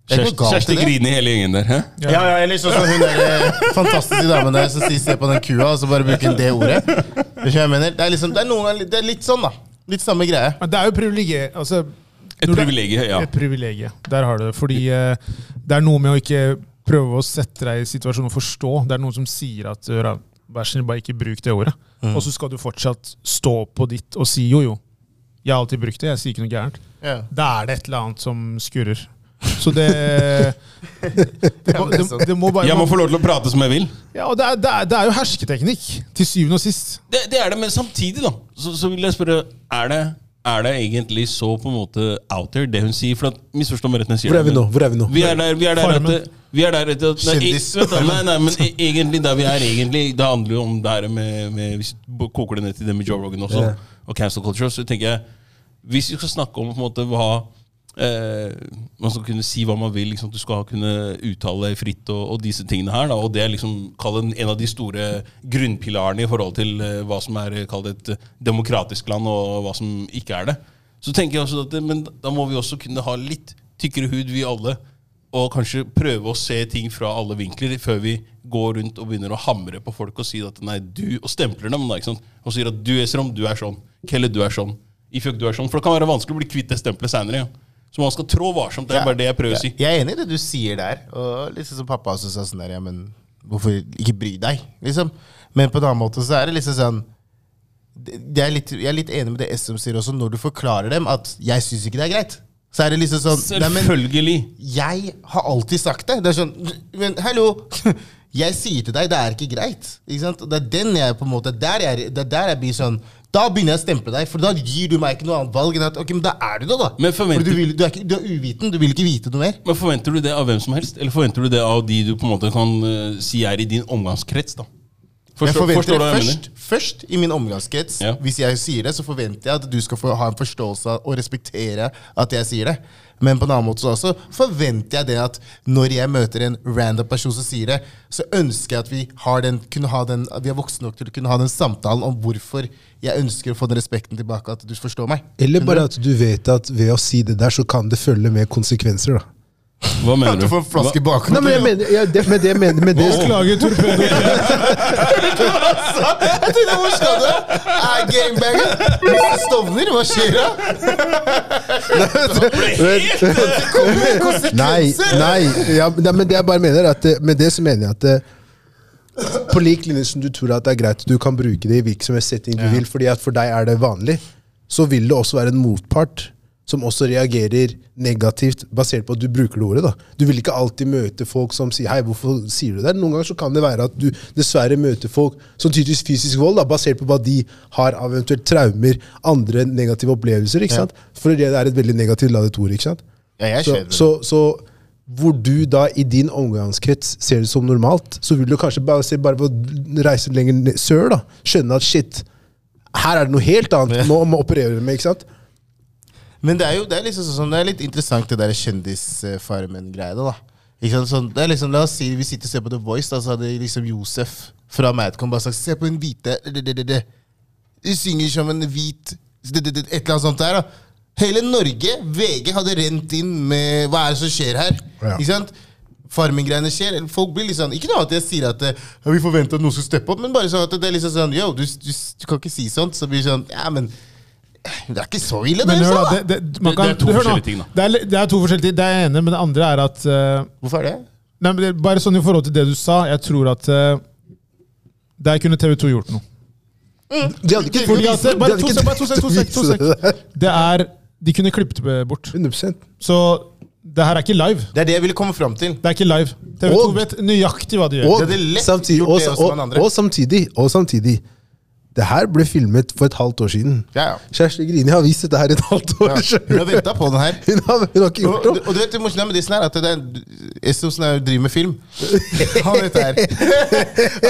Det er Kjersti griner i hele gjengen der. Hæ? Ja, ja, eller sånn som hun der eh, fantastiske damen der som sier 'se på den kua', og så bare bruker det ordet. Det er jeg mener. Det er, liksom, det, er noen, det er litt sånn, da. Litt samme greie. Men det er jo privilegier. Altså, Et privilegium, ja. Et privilegium. Der har du det. Fordi uh, det er noe med å ikke prøve å sette deg i situasjonen og forstå. Det er noen som sier at «Hør, vær snill, bare ikke bruk det ordet. Og så skal du fortsatt stå på ditt og si jo, jo. Jeg har alltid brukt det, jeg sier ikke noe gærent. Yeah. Da er det et eller annet som skurrer. Så det Det må, det, det må bare Jeg må få lov til å prate som jeg vil. Ja, og det er, det, er, det er jo hersketeknikk, til syvende og sist. Det, det er det, men samtidig, da, så, så vil jeg spørre Er det, er det egentlig så på en måte out there, det hun sier? For at, Misforstå meg rett når jeg sier Hvor er vi nå? Hvor er vi nå? Vi er der, vi er der at vi er der at nei, nei, nei, men e- egentlig der vi er egentlig Det handler jo om det her med, med Hvis du koker det ned til det med Joe Rogan også, yeah. og cancel culture, så tenker jeg Hvis vi skal snakke om på en måte hva eh, Man skal kunne si hva man vil. Liksom, du skal kunne uttale fritt og, og disse tingene her. Da, og det er liksom en av de store grunnpilarene i forhold til eh, hva som er kall et eh, demokratisk land, og hva som ikke er det. Så tenker jeg også at Men da må vi også kunne ha litt tykkere hud, vi alle. Og kanskje prøve å se ting fra alle vinkler før vi går rundt og begynner å hamre på folk og sier at nei, du, og stempler dem. da, ikke sant? Og sier at du Esrom, du er sånn. Kelle, du er sånn. Ifjok, du er sånn. For det kan være vanskelig å bli kvitt det stempelet seinere. Ja. Så man skal trå varsomt. Det er bare det jeg prøver å si. Jeg er enig i det du sier der. Og liksom som pappa også sa sånn der, ja, men hvorfor ikke bry deg? Liksom. Men på en annen måte så er det liksom sånn jeg er, litt, jeg er litt enig med det SM sier også, når du forklarer dem at 'jeg syns ikke det er greit'. Så er det liksom sånn nei, men Selvfølgelig. Jeg har alltid sagt det. Det er sånn Men hallo! Jeg sier til deg det er ikke greit. Ikke sant? Det er den jeg på en måte der jeg, det er der jeg blir sånn Da begynner jeg å stemple deg, for da gir du meg ikke noe annet valg enn at ok, men da er du det, da. Men For du, vil, du, er ikke, du er uviten, du vil ikke vite noe mer. Men Forventer du det av hvem som helst, eller forventer du det av de du på en måte kan uh, si er i din omgangskrets? da? jeg forventer forstår jeg først, først i min omgangskrets. Ja. Hvis jeg sier det, så forventer jeg at du skal få ha en forståelse av og respektere at jeg sier det. Men på en annen måte så også forventer jeg det at når jeg møter en random person som sier det, så ønsker jeg at vi, har den, ha den, vi er voksne nok til å kunne ha den samtalen om hvorfor jeg ønsker å få den respekten tilbake, at du forstår meg. Eller bare at du vet at ved å si det der, så kan det følge med konsekvenser. da. Hva mener At du? du får en flaske i bak Nei, men jeg mener, ja, det, med det, med, med det Beklager, torpedo. Jeg tenkte, hvor skal du? Er gangbanger? Mr. Stovner, hva skjer da? Nei, nei, ja, nei, men det jeg bare mener at Med det så mener jeg at på lik linje som du tror at det er greit du kan bruke det i hvilken som helst setting du vil, fordi at for deg er det vanlig, så vil det også være en motpart som også reagerer negativt basert på at du bruker det ordet. da. Du vil ikke alltid møte folk som sier 'hei, hvorfor sier du det?' Noen ganger så kan det være at du dessverre møter folk som tydeligvis fysisk vold, da, basert på hva de har av eventuelt traumer, andre negative opplevelser. ikke sant? For det er et veldig negativt ladet ord. ikke sant? Ja, jeg Så, så, så hvor du da i din omgangskrets ser det som normalt, så vil du kanskje bare, se, bare reise lenger sør da, skjønne at shit, her er det noe helt annet må, må operere med. ikke sant? Men det er jo det er liksom sånn, det er litt interessant det der Kjendisfarmen-greiene. da. Ikke sant? Sånn, det er liksom, La oss si vi sitter og ser på The Voice, da, så hadde liksom Josef fra Madcom bare sagt Se på en hvite det, synger som en hvit Et eller annet sånt der. da. Hele Norge, VG, hadde rent inn med Hva er det som skjer her? Ja. Ikke sant? Farming-greiene skjer. Folk blir sånn Ikke noe at jeg sier at ja, vi forventer at noen skal steppe opp, men bare sånn at det er liksom sånn Yo, du, du, du kan ikke si sånt. Så blir det sånn Ja, men det er ikke så ille, det. Men hør da, det, det, Det- kan, det er to hør forskjellige ting, da. Det er, det er to forskjellige ting. Det er jeg enig men det andre er at uh, Hvorfor er det? nei, men det, Bare sånn i forhold til det du sa, jeg tror at uh, der kunne TV 2 gjort noe. De hadde ikke Fordi at, bare to sek, bare to sek, to sek, to sek. det er De kunne klippet det bort. 100%. Så det her er ikke live. Det er det jeg ville komme fram til. Det er ikke live. TV 2 Og- vet nøyaktig hva de gjør. Og Det hadde lett samtidig, gjort og, det også med og, og samtidig, og samtidig Det her ble filmet for et halvt år siden. Ja, ja. Kjersti Grini har vist dette her et halvt år. Ja, Hun har venta på den her. Hun har, hun har ikke Og, gjort og, noe. og du vet det morsomme med Disney er at det er Esso som er- driver med film. Han vet det her.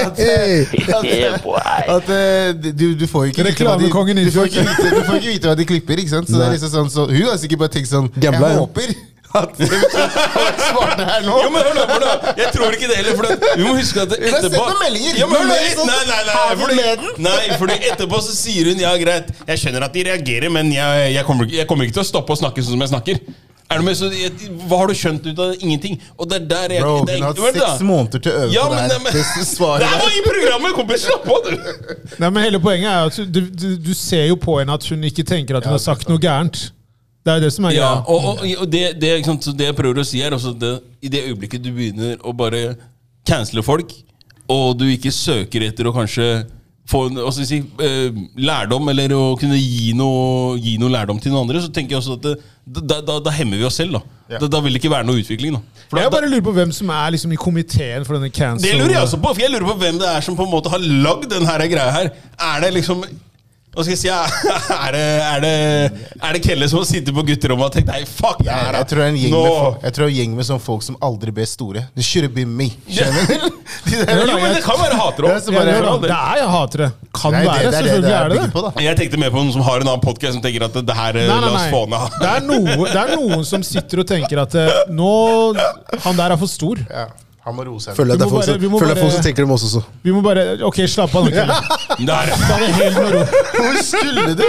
At, at, at, at eh, du, du får ikke du ikke du får ikke vite hva de klipper. ikke sant? Så det er liksom sånn, så Hun har sikkert bare tenkt sånn Jeg håper at TV 2 har vært smarte her nå. Jo, men hør nå, hør nå. Jeg tror ikke det heller. For det, vi må huske at har sett etterpå noen meldinger. Ja, men, nei, nei, nei, nei, har fordi, nei, fordi etterpå så sier hun ja, greit. Jeg skjønner at de reagerer, men jeg, jeg, kommer, jeg kommer ikke til å stoppe å snakke sånn som jeg snakker. Er du med, så, jeg, hva har du skjønt ut av? Ingenting. Og det er der jeg Bro, det er, hun har hatt seks måneder til å øve Ja, på men, det her. Det det svaret der. var i programmet, kompis! Slapp av, du! Nei, men Hele poenget er at du, du, du ser jo på henne at hun ikke tenker at hun har sagt noe gærent. Det er jo det som er Ja, og, og, og det, det, sant, så det jeg prøver å si, er også det, i det øyeblikket du begynner å bare cancele folk, og du ikke søker etter å kanskje få en, si, eh, lærdom, eller å kunne gi noe, gi noe lærdom til noen andre, så tenker jeg også at det, da, da, da hemmer vi oss selv. Da. Ja. Da, da vil det ikke være noe utvikling. Da. For Jeg bare lurer på hvem som er liksom i komiteen for denne cancel... det lurer jeg også på, for jeg lurer på hvem det er som på en måte har lagd denne greia her. Er det liksom hva skal jeg si, er det, er det, er det Kelle som sitter på gutterommet og tenkt Nei, fuck det Jeg, her, da. jeg tror det er en gjeng med, folk- jeg tror det er en gjeng med sånne folk som aldri ble store. Det should have been me. Skjønner du? De der- Jo, men det kan være hatere Det er òg. så Ja, bare- det, er, det er jeg hater det. Kan Nei, det, være. det er det selvfølgelig det er det det. på, da. Jeg tenkte mer på noen som har en annen podcast som tenker at det her eh, Nei, nei, La oss få nei. ned Det er, noe, det er noen som sitter og tenker at eh, nå Han der er for stor. Ja, han må roe seg. Føler at det er folk bare- som- føler at folk som tenker dem også. så. Vi må bare Ok, slapp av nå, Kelle. Der. Det helt med ro. Hvor skulle du?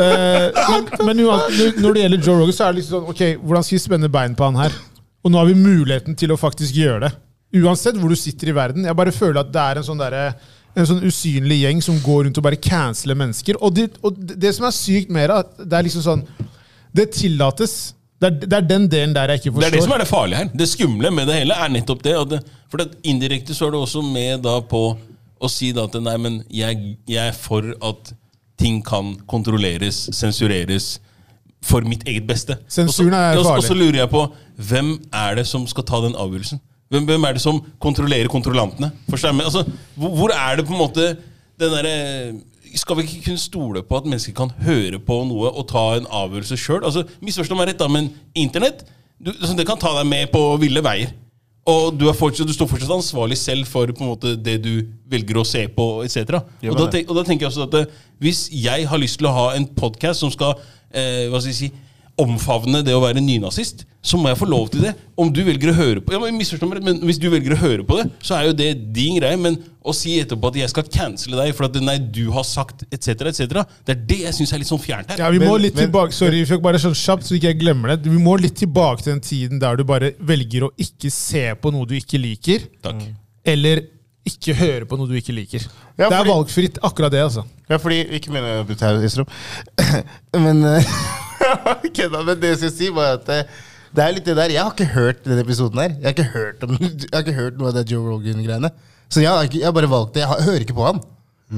Eh, men når det gjelder Joe Rogan, så er det liksom sånn Ok, hvordan skal vi spenne bein på han her? Og nå har vi muligheten til å faktisk gjøre det. Uansett hvor du sitter i verden. Jeg bare føler at det er en sånn derre en sånn usynlig gjeng som går rundt og bare canceler mennesker. Og det, og det det som er sykt mer, er at det er liksom sånn Det tillates Det er, det er den delen der jeg ikke forstår. Det er det som er det farlige her. Det skumle med det hele er nettopp det. Det for det, indirekte så er du også med da på å si da at nei, men jeg, jeg er for at ting kan kontrolleres, sensureres, for mitt eget beste. Sensuren er farlig. og så- lurer jeg på hvem er det som skal ta den avgjørelsen? Hvem, hvem er det som kontrollerer kontrollantene? Altså, hvor, hvor er det på en måte den derre skal vi ikke kunne stole på at mennesker kan høre på noe og ta en avgjørelse sjøl? Altså, misforstå meg rett, da, men internett du, altså, det kan ta deg med på ville veier. Og du, er fortsatt, du står fortsatt ansvarlig selv for på en måte, det du velger å se på, etc. Og, og da tenker jeg også at eh, hvis jeg har lyst til å ha en podkast som skal eh, hva skal jeg si, omfavne det å være nynazist, så må jeg få lov til det. Om du velger å høre på ja, men meg men Hvis du velger å høre på det, så er jo det din greie. Men å si etterpå at jeg skal cancele deg for at nei, du har sagt etc., etc., det er det jeg syns er litt sånn fjernt her. Ja, vi må Men- litt men- tilbake Sorry, Fjok, bare sånn kjapt, så ikke jeg glemmer det. Vi må litt tilbake til den tiden der du bare velger å ikke se på noe du ikke liker, Takk. eller ikke høre på noe du ikke liker. Ja, det er valgfritt, akkurat det, altså. Ja, fordi Ikke bryte her, Isrom. Men eh, da, Men det jeg skal si, var at eh, det er litt det der Jeg har ikke hørt denne episoden her. Jeg har ikke hørt, om, jeg har ikke hørt noe av det Joe Rogan-greiene. Så jeg har, ikke, jeg har bare valgt det. Jeg, har, jeg hører ikke på han.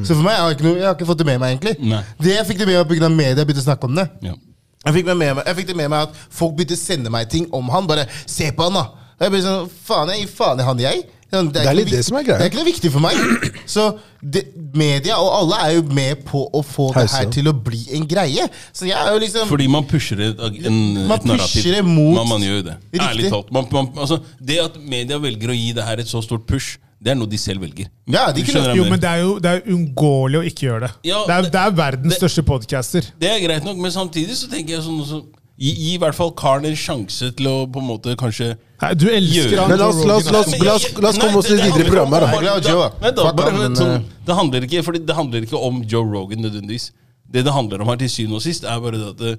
Så for meg jeg har ikke noe, jeg har ikke fått det med meg, egentlig. Nei. Det jeg fikk det med meg pga. media begynte å snakke om det. Ja. Jeg fikk, med meg, jeg fikk det med meg at folk begynte å sende meg ting om han. Bare 'se på han', da. Og jeg ble sånn, faen, jeg gir faen i han, jeg. Det er ikke litt det som er greia. Det er ikke noe viktig for meg. Så det, media og alle er jo med på å få det her til å bli en greie. Så jeg er jo liksom Fordi man pusher et, en, Man et narrativ. pusher det mot- man, man gjør jo det. Riktig. Ærlig talt. Man, man, altså, det at media velger å gi det her et så stort push, det er noe de selv velger. Ja, de Jo, men det er jo det er uunngåelig å ikke gjøre det. Ja, det, er, det- det er verdens det- største podcaster. Det er greit nok, men samtidig så tenker jeg sånn så, gi, gi i hvert fall karen en sjanse til å på en måte kanskje Nei, Du elsker han Men la oss- Joe la oss- Rogan, la oss- la oss- la oss komme oss litt videre i programmet da. Da. Da, bare, sånn, det, handler ikke, fordi det handler ikke om Joe Rogan nødvendigvis. Det det handler om her til syvende og sist, er bare det at eh,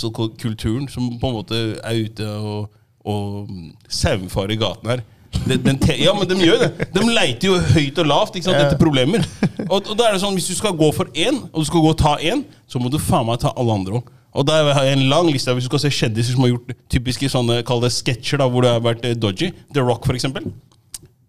cancel-kulturen, som på en måte er ute og, og sauefarer i gaten her den, den te Ja, men de gjør det. De leiter jo høyt og lavt ikke sant, Ja. etter problemer. Og, og da er det sånn, Hvis du skal gå for én, og du skal gå og ta én, så må du faen meg ta alle andre òg. Og der har jeg en lang liste. Hvis du skal se kjendiser som har gjort typiske sånne kall det sketsjer da, hvor det har vært eh, dodgy. The Rock, for eksempel.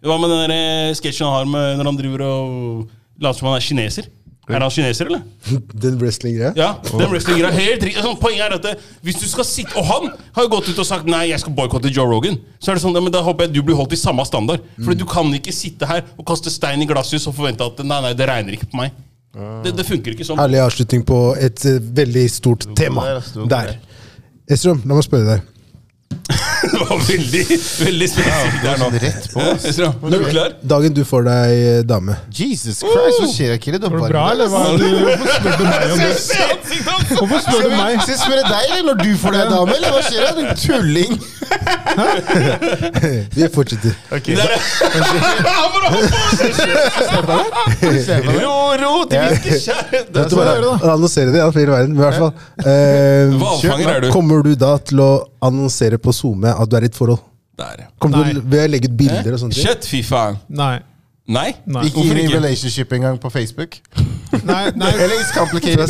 Hva med den der, eh, sketsjen han har med når han driver og later som han er kineser? Er han kineser, eller? Den wrestling-greia. Ja, den wrestling er helt riktig. Sånn, poenget er at det, hvis du skal sitte Og han har jo gått ut og sagt nei, jeg skal boikotte Joe Rogan. Så er det sånn, ja, men Da håper jeg du blir holdt i samme standard. For du kan ikke sitte her og kaste stein i glasshus og forvente at nei, nei, det regner ikke på meg. Det, det funker ikke sånn. Herlig avslutning på et uh, veldig stort tema. der, Estrøm, la meg spørre deg. Det var veldig veldig spesielt der nå. Rett på. Er du klar? Dagen du får deg eh, dame. Jesus Christ, hva skjer, Akili? Du er Går det varm bra, eller hva? Du, hvorfor spør du meg om det? Hvorfor spør du meg? Skal jeg spørre deg, eller når du får deg dame? Eller hva skjer, da? Din tulling. Vi fortsetter. Okay. Der er- Han bare holdt på! Ro, ro, til vi skal skjære Vet du bare, annonsere det, ja, flere verden, men i hvert fall. Eh, Hvalfanger er du. Kommer du da til å annonsere på SoMe at du er i et forhold? Der, ja. Kommer Nei. du ved å legge ut bilder og sånt? Shut, fy faen. Nei. Nei? Nei. Ikke Hvorfor inn i ikke? relationship engang på Facebook. Nei, nei. Eller it's complicated.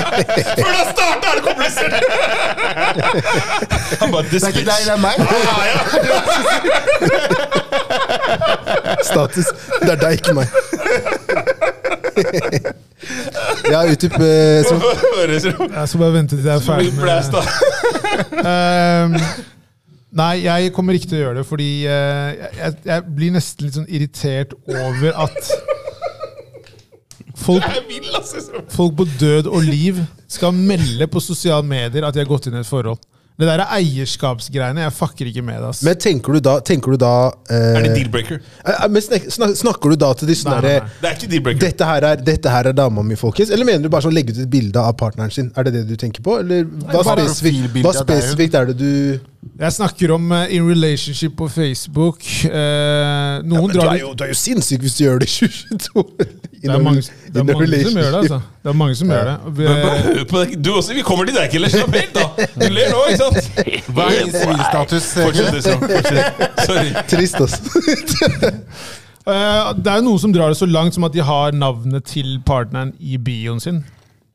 Før det starter, er det komplisert! Han bare Det er ikke deg, det er meg. Status. Det er deg, ikke meg. ja, utdyp. eh, så- Jeg skal bare vente til jeg er ferdig med Ehm, Nei, jeg kommer ikke til å gjøre det, fordi eh, jeg, jeg blir nesten litt sånn irritert over at folk, folk på død og liv skal melde på sosiale medier at de har gått inn i et forhold. Det der er eierskapsgreiene. Jeg fucker ikke med det. ass. Men tenker du da, tenker du da eh, Er det deal-breaker? eh, men snak, snak, Snakker du da til de sånne Nei, nei, derre. Det er ikke deal-breaker. dette her, er, dette her er dama mi, folkens? Eller mener du bare sånn legge ut et bilde av partneren sin? Er det det du tenker på? Eller hva bare spesifikt, profilbilde hva av deg, jo. spesifikt er det du Jeg snakker om uh, in relationship på Facebook. Uh, noen du, drar er jo, du er jo sinnssyk hvis du gjør det i 2022! Det er mange, det er mange som gjør det, altså. Det er mange som gjør det. Vi-. Du også, vi kommer til deg, Killer. Slapp helt, da. Du ler nå, ikke sant? Hva er din sivilstatus? Fortsett. Sorry. Trist, altså. Eh, det er jo noen som drar det så langt som at de har navnet til partneren i bioen sin.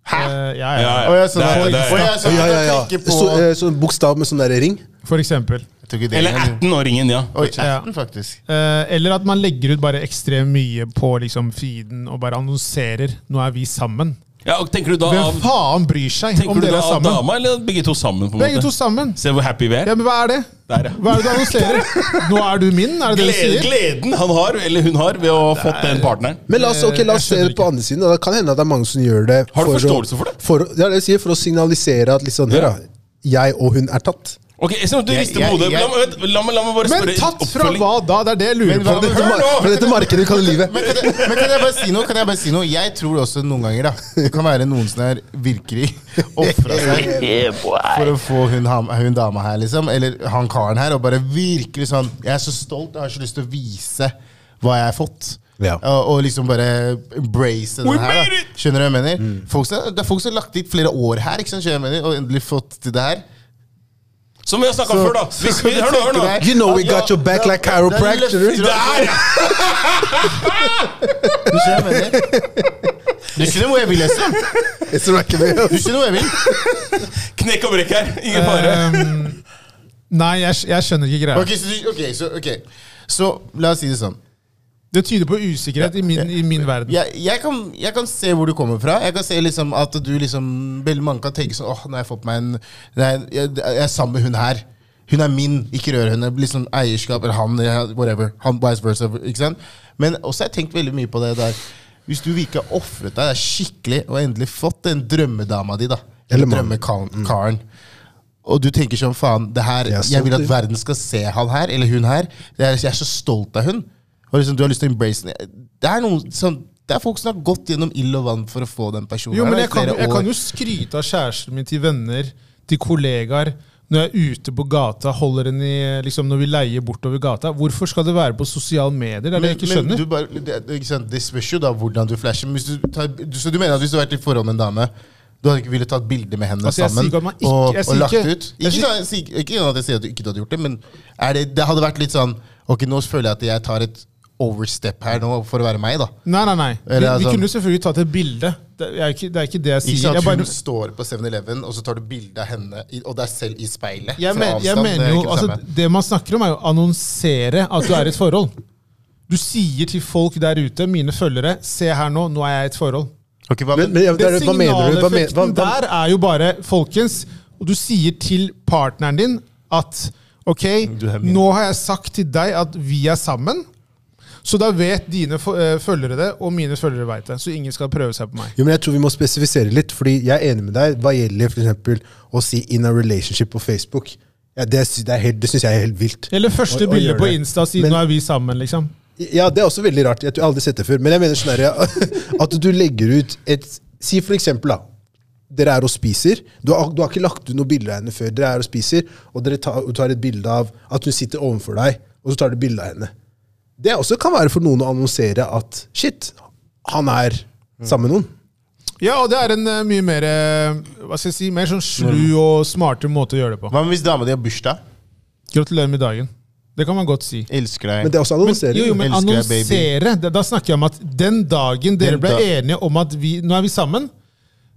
Hæ? ja, ja. Ja, ja. Ja, sånn Det det ja, Ja, ja, Så, eh, sånn bokstav med sånn der ring. For eksempel. Jeg Eller engang. 18-åringen, ja. Oi, Ja. 18 faktisk. Eh, eller at man legger ut bare ekstremt mye på liksom, feeden og bare annonserer 'nå er vi sammen'. Ja og tenker du da Hvem av, faen bryr seg tenker om du dere da er av sammen? dama, eller begge to sammen? på en Begge måte? to sammen. Se hvor happy vi er. Ja, men Hva er det? Der, ja. Hva er det du annonserer? Nå er du min? Er det det du Gleden, sier? gleden han har, eller hun har, ved å ha fått den partneren. Men la oss, ok, la oss se det på andre siden. og Det kan hende at det er mange som gjør det Har du forståelse for det? For, ja, det jeg sier, for å signalisere at liksom, hør da, jeg og hun er tatt. Ok, jeg ser at du rister på hodet. La, meg- la, meg- la meg bare Men spørre tatt fra oppfølging. hva da? Det er det jeg lurer Men hva- på. Dette, hør mar- nå! for dette markedet kaller livet. Men kan, jeg, men kan jeg bare si noe? Kan jeg bare si noe? Jeg tror også noen ganger da det kan være noen som er virkelig ofra seg for å få hun, ham- hun dama her, liksom. Eller han karen her. Og bare virkelig sånn Jeg er så stolt, jeg har så lyst til å vise hva jeg har fått. Ja. Og, og liksom bare embrace We den her. made da it! Skjønner du hva jeg mener? Folk som, det er folk som har lagt dit flere år her, ikke sant? Skjønner du hva jeg mener? og endelig fått til det her. Som vi har snakka før, da. Hvis vi, hør nå, hør nå. You know we Ja, got your back ja, like chiropractor. Der, ja! Du ser hva jeg mener? Du skjønner hvor jeg vil, lese? Jeg tror ikke det. Du skjønner hvor jeg vil? Knekk og brekk her. Ingen fare. Um, nei, jeg, jeg skjønner ikke greia. Okay, så, okay, så, ok. så la oss si det sånn. Det tyder på usikkerhet i min, i min verden. Jeg, jeg, kan, jeg kan se hvor du kommer fra. Jeg kan se liksom at du liksom Veldig mange kan tenke sånn Åh, nå har jeg fått meg en nei, jeg, jeg er sammen med hun her. Hun er min, ikke rør henne. Liksom eierskap, eller han, whatever. Han, vice versa. Ikke sant? Men også har jeg tenkt veldig mye på det der. Hvis du virkelig har ofret deg skikkelig og endelig fått den drømmedama di, da. Eller drømmekaren. Mm. Og du tenker sånn, faen, det her, Jeg vil at verden skal se han her, eller hun her. Jeg er, jeg er så stolt av hun. Og liksom, du har lyst til å embrace den. Det er, noen, sånn, det er folk som har gått gjennom ild og vann for å få den personen. Jo, men jeg kan, jeg kan jo skryte av kjæresten min til venner, til kollegaer. Når jeg er ute på gata, holder den i, liksom, når vi leier bortover gata. Hvorfor skal det være på sosiale medier? Det er det jeg ikke skjønner. du bare, det, ikke sant, det spørs jo da hvordan du flasher. Men du tar, så du mener at hvis du har vært i forhold med en dame, du hadde ikke villet tatt bilde med henne Altså, sammen ikke og, og lagt ikke- ut? Ikke, sånn- jeg sier- ikke at jeg sier at du ikke hadde gjort det, men det, det hadde vært litt sånn Ok, nå føler jeg at jeg tar et overstep her nå for å være meg, da. Nei, nei, nei. Vi, Eller, vi altså- kunne jo selvfølgelig tatt et bilde. Det er ikke det, er ikke det jeg Ikke sier. sant, Jeg, bare, Hun står på 7-Eleven, og så tar du bilde av henne og deg selv i speilet. jeg, men, jeg mener er jo, det altså, det man snakker om, er jo å annonsere at du er i et forhold. Du sier til folk der ute, mine følgere, se her nå, nå er jeg i et forhold. Ok, hva, Men, men, ja, det er- hva mener du? Hva, men, hva, signaleffekten der er jo bare, folkens Og du sier til partneren din at ok, nå har jeg sagt til deg at vi er sammen. Så da vet dine eh, følgere det, og mine følgere vet det. Så ingen skal prøve seg på meg. jo, men jeg tror vi må spesifisere litt, fordi jeg er enig med deg hva gjelder for eksempel å si 'in a relationship' på Facebook. Ja, det det, er helt- det syns jeg er helt vilt. Eller første bilde på. Insta siden 'nå er vi sammen', liksom. Ja, det er også veldig rart. Jeg tror har aldri sett det før. Men jeg mener sånn her, ja, at du legger ut et Si for eksempel, da. Dere er og spiser. Du har, du har ikke lagt ut noe bilde av henne før. Dere er og spiser, og dere tar, tar et bilde av at hun sitter overfor deg, og så tar du bilde av henne. Det også kan være for noen å annonsere at shit, han er sammen med noen. Ja, og det er en uh, mye mer uh, hva skal jeg si, mer sånn slu og smartere måte å gjøre det på. hva med hvis dama di har bursdag? Gratulerer med dagen. Det kan man godt si. Elsker deg. Men det er også Men, jo, jo, men Elsker deg, baby. annonsere da, da snakker jeg om at den dagen dere Den ble da- enige om at vi, nå er vi sammen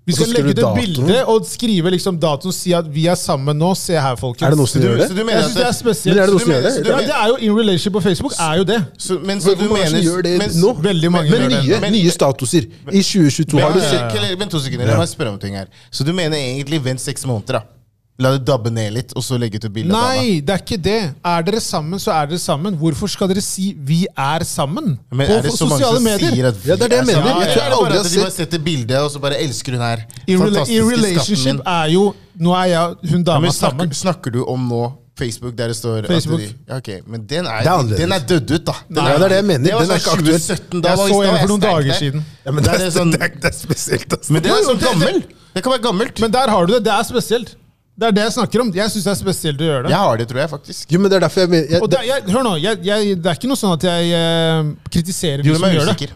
Vi skal legge ut et bilde og skrive liksom datoen si at vi er sammen nå. Se her, folkens. Er det noen som gjør det? jeg synes syns det er spesielt. Men er det noen som gjør det? du ja, det er jo In relationship på Facebook er jo det. Så, men så Hvor du mange mener gjør det men- nå? Veldig mange Men gjør det. nye, Men- nye statuser. I 2022 har du Ja, sett ja, ja. Vent to sekunder, la meg spørre om ting her. Så du mener egentlig vent seks måneder, da? La det dabbe ned litt, og så legge ut et bilde av dama? Nei, det er ikke det. Er dere sammen, så er dere sammen. Hvorfor skal dere si 'vi er sammen' Men på er det så mange sosiale som medier? sier at vi Ja, det er det jeg mener. Jeg tror er det aldri jeg at de bare setter bildet, og så bare elsker hun her? I, rela in relationship min. er jo Nå er jeg hun Ja, dama men sammen. snakker, du om nå Facebook der det står Facebook. at de, okay, ok, Men den er, er den er dødd ut, da. Den Ja, det er det jeg mener. Det var Den er sånn ikke aktuell. 2017. Da Jeg så en for noen dager der. siden. ja, men det, er er, sånn- det, er, er spesielt. Altså. Men det er sånn gammel. det- Det kan være gammelt. Men der har du det. Det er spesielt. Det er det jeg snakker om. Jeg syns det er spesielt å gjøre det. Jeg har det, tror jeg faktisk. Jo, men det er derfor jeg jeg, Og det, jeg, hør nå, jeg, jeg, det er ikke noe sånn at jeg eh, kritiserer de som gjør det.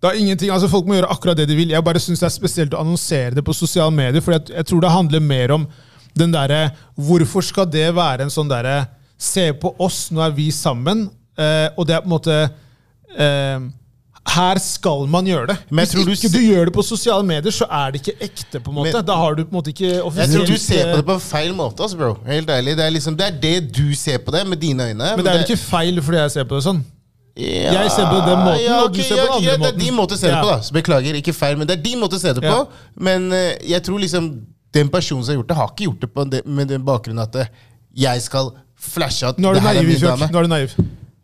Det er ingenting, altså Folk må gjøre akkurat det de vil. Jeg bare syns det er spesielt å annonsere det på sosiale medier. For jeg, jeg tror det handler mer om den derre Hvorfor skal det være en sånn derre Se på oss, nå er vi sammen. Eh, og det er på en måte eh, her skal man gjøre det. Hvis tror du ikke se- du gjør det på sosiale medier, så er det ikke ekte. på en måte Men- Da har du på en måte ikke Jeg tror du ser på det på på feil måte, altså, bro. Helt ærlig. Det er, liksom, det er det du ser på det, med dine øyne. Men det er jo ikke feil fordi jeg ser på det sånn. Ja, Jeg ser på det den måten, og du ser på den andre ja, Det er måten. din måte å se det Ja. på, da. Så beklager, ikke feil, men det er din måte å se det på. Men uh, jeg tror liksom den personen som har gjort det, har ikke gjort det på det, med den bakgrunnen at eh, jeg skal flashe at det du her er min dame. Nå er du naiv.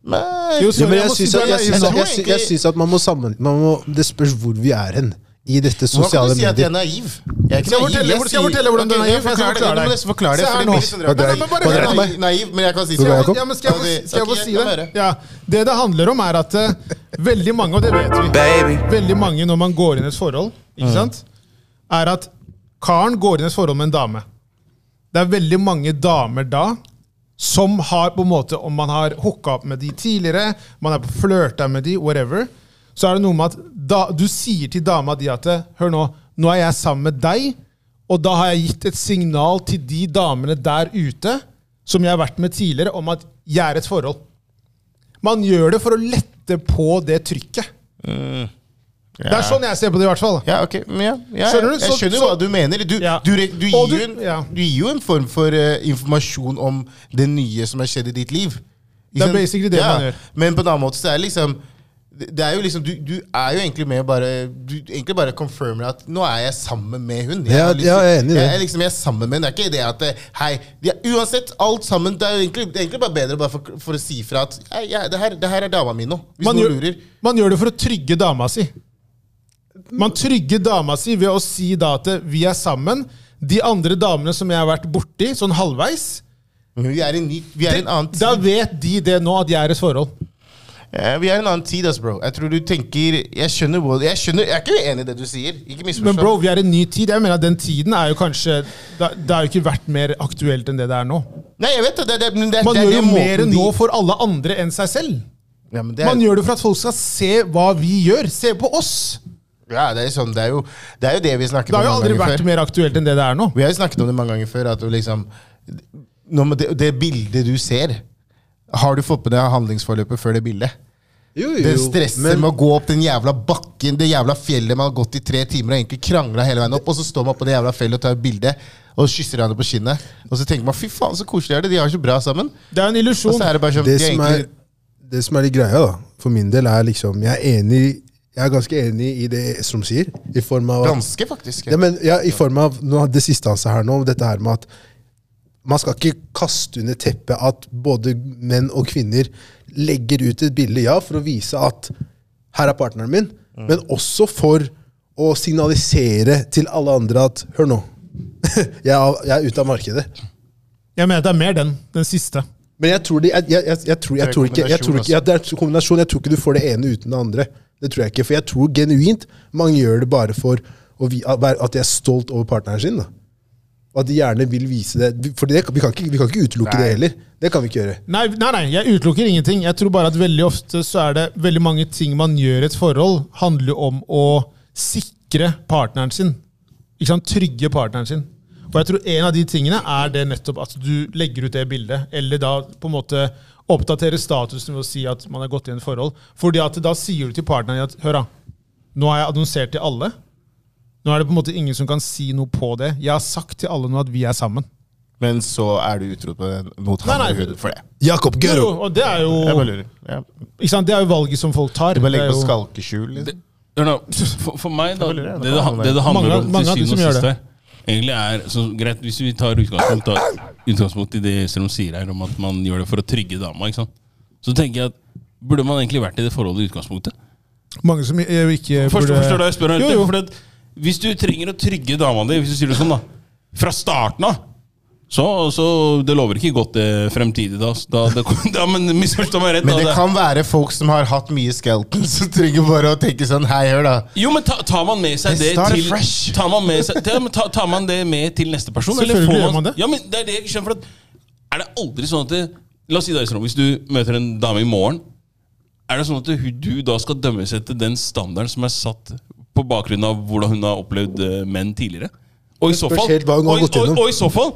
Nei, Jo, sorry, men jeg jeg si syns er at, jeg Jeg at, jeg jeg syns at man må sammen... Man må, det spørs hvor vi er hen i dette Nå kan sosiale du si at jeg er naiv. Jeg er ikke Skal jeg naiv, fortelle- skal jeg sier- fortelle hvordan du er naiv? ja, Jeg skal forklare Du må deg. nesten forklare det. For det blir litt sånn rart. Nei, bare Naiv, men jeg kan si det. Ja, men skal jeg, ok, si det? Ja, Det det handler om, er at eh, veldig mange, og det vet vi Baby. Veldig mange når man går inn i et forhold, ikke sant, er at karen går inn i et forhold med en dame. Det er veldig mange damer da som har på en måte, om man har hooka opp med de tidligere, man på flørta med de, whatever, så er det noe med at da, du sier til dama di at hør nå, nå er jeg sammen med deg, og da har jeg gitt et signal til de damene der ute som jeg har vært med tidligere, om at jeg er et forhold. Man gjør det for å lette på det trykket. Det er sånn jeg ser på det, i hvert fall. Ja, ok, ja, ja, Skjønner du? Jeg skjønner så- hva du mener. Du, Ja. du, du, gir, du- jo en, ja. du gir jo en form for uh, informasjon om det nye som har skjedd i ditt liv. Ikke Det er basically det man gjør. Men på en annen måte så er det liksom det er jo liksom, du, du er jo egentlig med bare Du egentlig bare confirmer at nå er jeg sammen med hun. Jeg, ja, liksom, jeg er enig i det. Jeg er liksom jeg er sammen med hun. Det er ikke det at eh, Hei, de er, uansett, alt sammen Det er jo egentlig, det er egentlig bare bedre bare for, for å si fra at «Hei, ja, det, her, det her er dama mi nå. Hvis Man noen gjør, lurer. man gjør det for å trygge dama si. Man trygger dama si ved å si da at vi er sammen. De andre damene som jeg har vært borti, sånn halvveis, vi er i ny, vi er i en annen tid. da vet de det nå, at jeg er i et forhold. Ja, vi er i en annen tid, ass, bro. Jeg tror du tenker Jeg skjønner Jeg, skjønner, jeg er ikke enig i det du sier. Ikke misforstå. Men bro, vi er i en ny tid. Jeg mener at Den tiden er jo kanskje Det det har jo ikke vært mer aktuelt enn det det er nå. Nei, jeg vet det. det, det, det, Man gjør jo mer de- nå for alle andre enn seg selv. ja, men det er, Man gjør det for at folk skal se hva vi gjør. Se på oss! Ja, det er sånn Det er jo det, er jo det vi snakket om. Det har om jo aldri vært før. mer aktuelt enn det det er nå. Vi har jo snakket om det mange ganger før. At du liksom når det, det bildet du ser Har du fått med deg handlingsforløpet før det bildet? Jo, jo, Det stresset men- med å gå opp den jævla bakken, det jævla fjellet man har gått i tre timer og egentlig krangla hele veien opp, og så står man på det jævla fjellet og tar et bilde og kysser hverandre på kinnet. Og så tenker man fy faen, så koselig er det, de har det så bra sammen. Det er en illusjon. det sånn det de egentlig- det som er litt greia, da, for min del, er liksom Jeg er enig Jeg er ganske enig i det Estrom sier. I form av Ganske, faktisk. ja, men, ja, i form av nå, det siste han sa her nå, dette her med at man skal ikke kaste under teppet at både menn og kvinner legger ut et bilde, ja, for å vise at her er partneren min, men også for å signalisere til alle andre at hør nå, jeg er, jeg er ute av markedet. Jeg mener det er mer den. Den siste. Men jeg tror, de, jeg, jeg, jeg, jeg, tror, jeg, Det tror ikke, jeg tror ikke ja, Det er en kombinasjon. Jeg tror ikke du får det ene uten det andre. Det tror jeg ikke, For jeg tror genuint mange gjør det bare for å, vi- at de er stolt over partneren sin. da. Og at de gjerne vil vise det. For det, vi, kan ikke, vi kan ikke utelukke Nei. det heller. Det kan vi ikke gjøre. Nei, nei, nei, jeg utelukker ingenting. Jeg tror bare at veldig ofte så er det veldig mange ting man gjør i et forhold, handler om å sikre partneren sin. Ikke sant? Trygge partneren sin. Og jeg tror en av de tingene er det nettopp at du legger ut det bildet, eller da på en måte oppdatere statusen ved å si at man har gått i en forhold. Fordi at da sier du til partneren at hør da, nå har jeg annonsert til alle. Nå er det på en måte ingen som kan si noe på det. Jeg har sagt til alle nå at vi er sammen. Men så er du utro mot han Nei, nei. eller hun for det. Jakob Gøro! og det er jo Jeg bare lurer. Ja. Ikke sant? Det er jo valget som folk tar. Du bare Det er på skalkeskjul. Liksom. For, for meg, da, Det det det, det, det handler Mange- om til syvende og det. sist egentlig er så greit, Hvis vi tar utgangspunkt, da, utgangspunkt i det Strøm sier her, om at man gjør det for å trygge dama, ikke sant? så tenker jeg at burde man egentlig vært i det forholdet i utgangspunktet? Mange som ikke Forstår, burde forstår du hva jeg spør om? Hvis du trenger å trygge dama di, hvis du sier det sånn, da, fra starten av så, så det lover ikke godt det fremtidig. Da, da, det, da men Misforstå meg rett. Men da, det kan være folk som har hatt mye skeleton, som trenger bare å tenke sånn Hei, hør, da. Jo, men ta, tar man med seg det til fresh. tar man, med seg, ja, ta, tar man det med til neste person? Selvfølgelig får gjør man det. Ja, men det er det jeg ikke skjønner. For at, er det aldri sånn at det, La oss si det, Øystein, Hvis du møter en dame i morgen, er det sånn at du, du da skal dømmes etter den standarden som er satt på bakgrunn av hvordan hun har opplevd eh, menn tidligere? Og i så fall, har og, og, og i så fall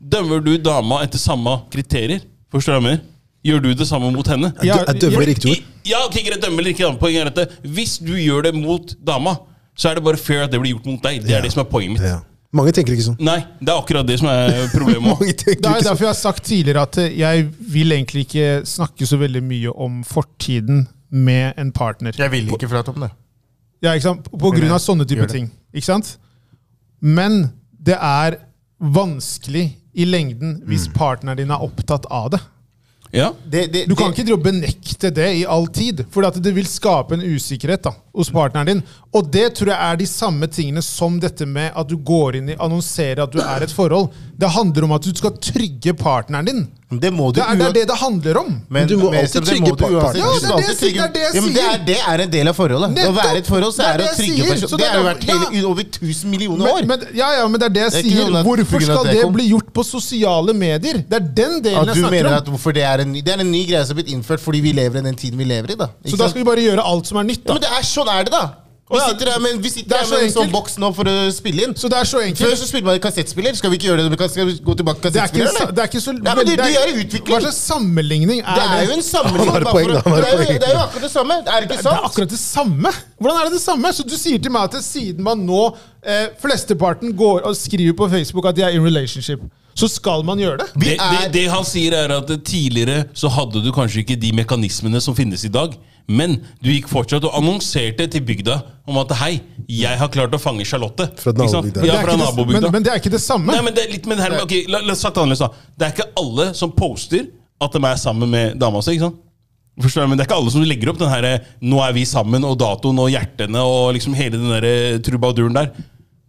dømmer du dama etter samme kriterier. Forstår du hva jeg mener? Gjør du det samme mot henne? Jeg, jeg dømmer riktig ord. Ja, ok, greit, dømmer eller ikke. da. Poenget er at det, hvis du gjør det mot dama, så er det bare fair at det blir gjort mot deg. Det er det som er poenget mitt. Ja. Mange tenker ikke sånn. Nei, det er akkurat det som er problemet. Mange Det er ikke sånn. derfor jeg har sagt tidligere at jeg vil egentlig ikke snakke så veldig mye om fortiden med en partner. Jeg vil ikke prate om det. Ja, ikke sant? På grunn av sånne type ting. Ikke sant? Men det er vanskelig i lengden hvis partneren din er opptatt av det. Ja. det, det Du kan det- ikke drive og benekte det i all tid, for det vil skape en usikkerhet da, hos partneren din. Og det tror jeg er de samme tingene som dette med at du går inn i annonserer at du er et forhold. Det handler om at du skal trygge partneren din. Det må du Det er det, er det det handler om. Men Du må men alltid trygge partneren. Ja, det er alltid det jeg sier, trygge- det er det jeg Ja, men det, er, det er en del av forholdet. Å være et forhold, så er er det det å trygge personer. Det det har jo er- vært hele, ja. over 1000 millioner år. Men, men, ja, ja, men det er det jeg Det er sier. sånn Hvorfor skal det det bli gjort på sosiale medier? Det er den delen At jeg snakker mener om. at hvorfor det er en, det er en ny greie som har blitt innført fordi vi lever i den tiden vi lever i. da Ikke Så da skal vi bare gjøre alt som er nytt, ja, da. men det er, Sånn er det, da! Vi sitter her med, vi sitter Det er her så med en sånn boks nå for å spille inn. Så det er så Før enkelt. så spilte man i kassettspiller. Skal vi ikke gjøre det? Skal vi gå tilbake til Det er kassettspiller, det er ikke så Ja, men du, det er utvikling. Hva slags sammenligning er Det er jo en sammenligning. Bare poeng, et det, er jo, det er jo akkurat det samme. Er det ikke Det er akkurat det samme! Hvordan er det det samme? Så du sier til meg at siden man nå eh, Flesteparten går og skriver på Facebook at de er in relationship, så skal man gjøre det? Vi Det, det, det han sier, er at tidligere så hadde du kanskje ikke de mekanismene som finnes i dag. Men du gikk fortsatt og annonserte til bygda om at hei, jeg har klart å fange Charlotte. Fra nabobygda. Ja, fra nabobygda. men, men det er ikke det samme. Nei, men det er litt med det her okay, ok, la, la oss sagt det annerledes da Det er ikke alle som poster at de er sammen med dama si. ikke sant? Forstår jeg, Men det er ikke alle som legger opp den her 'nå er vi sammen' og datoen og hjertene og liksom hele den der eh, trubaduren der.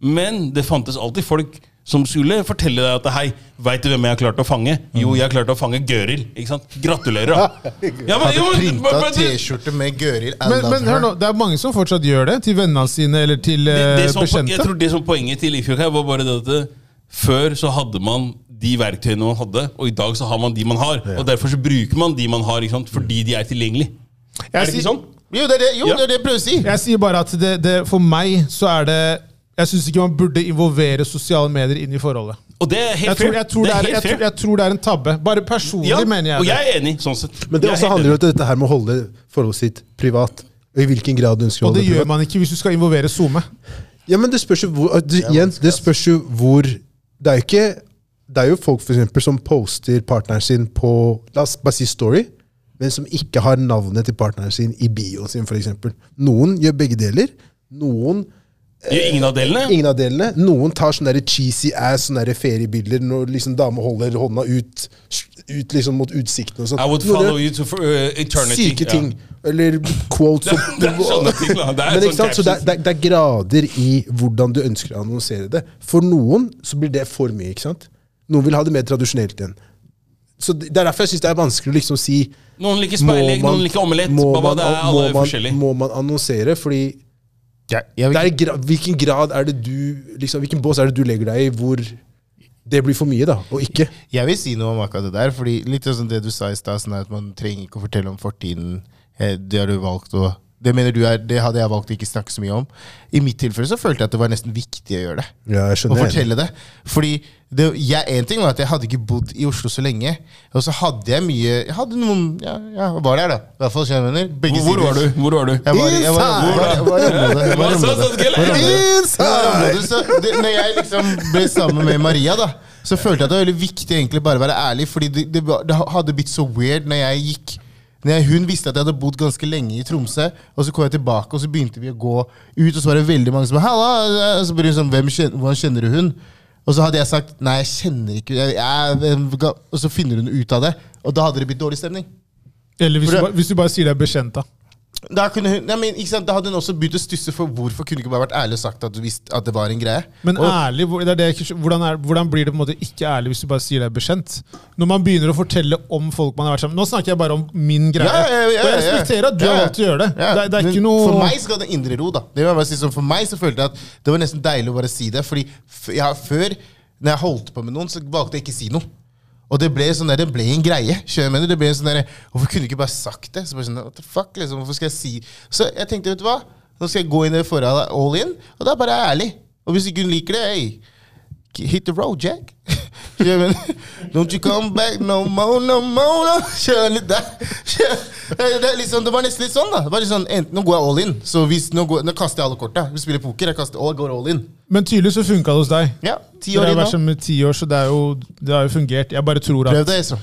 Men det fantes alltid folk som skulle fortelle deg at 'hei, veit du hvem jeg har klart å fange?' Jo, jeg har klart å fange Gøril. Ikke sant? Gratulerer, da. Ja, men, jo, printa T-skjorte med Gøril Men, men hør nå, det er mange som fortsatt gjør det, til vennene sine eller til det, eh, det som, jeg tror det som poenget til Ifjok her var bare det at det, før så hadde man de verktøyene man hadde, og i dag så har man de man har. Og derfor så bruker man de man har, ikke sant? fordi de er tilgjengelige. Jeg Er det ikke sånn? Jo, det er det, jo, Ja. det, er det jeg prøver å si. Jeg sier bare at det, det, for meg så er det Jeg syns ikke man burde involvere sosiale medier inn i forholdet. Og det er helt Jeg tror, fair. jeg, tror det er, jeg, tror, jeg tror det er en tabbe. Bare personlig ja, mener jeg det. og jeg er enig, sånn sett. Men det også handler jo om dette her med å holde forholdet sitt privat. Og i hvilken grad du ønsker å holde det Og det gjør man ikke hvis du skal involvere SoMe. Ja, men det spørs jo hvor det, Igjen, det spørs jo hvor Det er jo ikke Det er jo folk for eksempel, som poster partneren sin på La oss bare si Story, men som ikke har navnet til partneren sin i bioen sin, f.eks. Noen gjør begge deler. Noen ingen av delene? Ingen av delene. Noen tar sånne der cheesy ass sånne der feriebilder når liksom dame holder hånda ut, ut liksom mot utsikten og sånn. I would follow you to for, uh, eternity. Syke Ja. ting. Eller quotes. Det er- sånne ting, da. Det er Men sånn? Så det, er- det, er- det er grader i hvordan du ønsker å annonsere det. For noen så blir det for mye. ikke sant? Noen vil ha det mer tradisjonelt igjen. Så Det er derfor jeg syns det er vanskelig å liksom si Noen liker speilegg, noen liker omelett. må man- det er må man- Må man annonsere? Fordi Jeg, jeg, er gra hvilken grad er det du liksom, Hvilken bås er det du legger deg i hvor det blir for mye, da, og ikke? jeg vil si noe om akkurat det der. Fordi litt sånn det du sa i stad, sånn at man trenger ikke å fortelle om fortiden. Eh, Det har du valgt å det mener du er, det hadde jeg valgt å ikke snakke så mye om. I mitt tilfelle så følte jeg at det var nesten viktig å gjøre det. Ja, jeg skjønner. Å fortelle det. Fordi det, jeg, en ting var at jeg hadde ikke bodd i Oslo så lenge. Og så hadde jeg mye Jeg hadde noen Ja, ja var der, da. I hvert fall kjenner Begge Hvor var du? Hvor var du? Jeg var, i- jeg var, jeg var, du. Inside! Så det, når jeg liksom ble sammen med Maria, da så følte jeg at det var veldig viktig egentlig bare å være ærlig. Fordi det, det, det hadde blitt så weird når jeg gikk jeg, Hun visste at jeg hadde bodd ganske lenge i Tromsø, og så kom jeg tilbake, og så begynte vi å gå ut, og så var det veldig mange som Halla! Og så ble hun sånn, Hvem kjenner, Hvordan kjenner du hun? Og så hadde jeg sagt nei, jeg kjenner ikke jeg, jeg, Og så finner hun ut av det, og da hadde det blitt dårlig stemning. Eller hvis For du, bare- hvis du bare sier det er bekjent, da. Da, kunne hun, nei, men, ikke sant? da hadde hun også begynt å stusse for hvorfor kunne ikke bare vært ærlig og sagt at du visste at det var en greie. Men og, ærlig, det det ikke hvordan, er, hvordan blir det på en måte ikke ærlig hvis du bare sier det er bekjent? Når man begynner å fortelle om folk man har vært sammen Nå snakker jeg bare om min greie. Ja, ja, ja, og jeg respekterer at du har valgt å gjøre det. Det, det er ikke noe For meg skal det indre ro, da. Det vil jeg bare si sånn, For meg så følte jeg at det var nesten deilig å bare si det. Fordi ja, før, når jeg holdt på med noen, så valgte jeg ikke å si noe. Og det ble, sånn der, det ble en greie. mener? Det ble en sånn der, Hvorfor kunne du ikke bare sagt det? Så bare sånn, what the fuck, liksom, hvorfor skal jeg si Så jeg tenkte, vet du hva? Nå skal jeg gå inn i det forholdet all in, og da er jeg bare ærlig. Og hvis ikke hun liker det, hey, hit the road, Jack. Don't you come back no more, no more no. Litt der. Kjør. Det, er liksom, det var nesten litt sånn, da. Det var litt sånn, enten, Nå går jeg all in. Så hvis, nå, går, nå kaster jeg alle korta. Vi spiller poker, jeg kaster all, går all in. Men tydelig så funka det hos deg. Ja, ti Dere år har inn vært i ti år, så det, er jo, det har jo fungert. Jeg bare tror Prøv at det, Esra.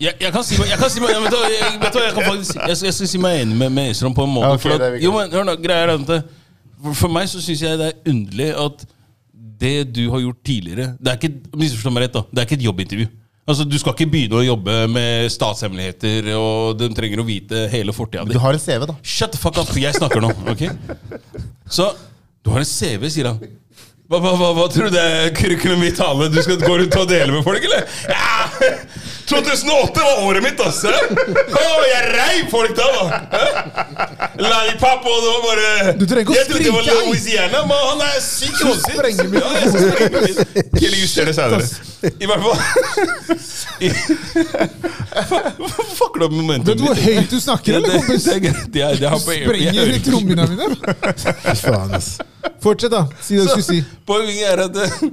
Jeg, jeg kan si meg, jeg kan si meg vet du, jeg, vet du, hva, jeg kan faktisk jeg jeg skal si meg enig med, med Esrom på en måte. Ja, ok, for at, jo, men hør nå, greier er at det- for, for meg så syns jeg det er underlig at det du har gjort tidligere Det er ikke meg rett da, det er ikke et jobbintervju. Altså, Du skal ikke begynne å jobbe med statshemmeligheter, og de trenger å vite hele fortida di. Du har en CV, da. Shut the fuck up, jeg snakker nå. ok? Så du har en CV, sier han. Hva, hva, hva, hva tror du det er kurkulum vitale du skal gå rundt og dele med folk, eller? Ja, 2008 var året mitt, ass! Jeg reiv folk da, da! Lollipop, og det var bare Du trenger ikke å Jeg trodde det var. Louisiana, men han er syk hodet sitt. I hvert fall fucker du opp momentet Vet du hvor høyt du snakker, eller, kompis? Jeg Sprenger trommene mine. Faen, ass. Fortsett, da. Si det du skulle si. Poenget er at eh,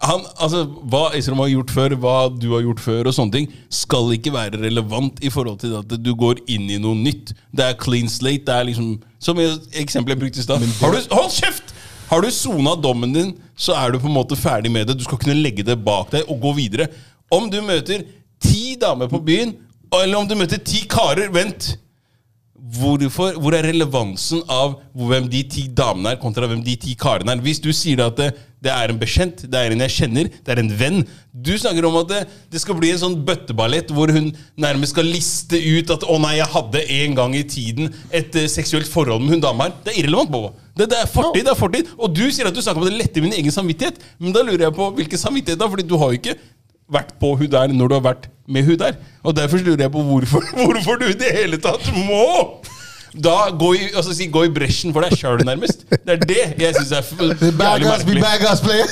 han, altså, hva Esrom har gjort før, hva du har gjort før, og sånne ting, skal ikke være relevant i forhold til at du går inn i noe nytt. Det er clean slate. det er liksom Som eksempelet jeg brukte i stad. Har du- Hold kjeft! Har du sona dommen din, så er du på en måte ferdig med det. Du skal kunne legge det bak deg og gå videre. Om du møter ti damer på byen, eller om du møter ti karer Vent! Hvorfor, hvor er relevansen av hvem de ti damene er, kontra hvem de ti karene er? Hvis du sier at det, det er en bekjent, det er en jeg kjenner, det er en venn Du snakker om at det, det skal bli en sånn bøtteballett hvor hun nærmest skal liste ut at 'Å nei, jeg hadde en gang i tiden et uh, seksuelt forhold med hun dama her'. Det er irrelevant, Bobo. Det, det er fortid, det er fortid. Og du sier at du snakker om det lette min egen samvittighet. Men da lurer jeg på hvilken samvittighet da? Fordi du har jo ikke vært på hun der når du har vært med hun der. Og derfor lurer jeg på hvorfor, hvorfor du i det hele tatt må da gå i, altså si, gå i bresjen for deg sjøl, nærmest. Det er det jeg syns er jævlig merkelig. bad ass player.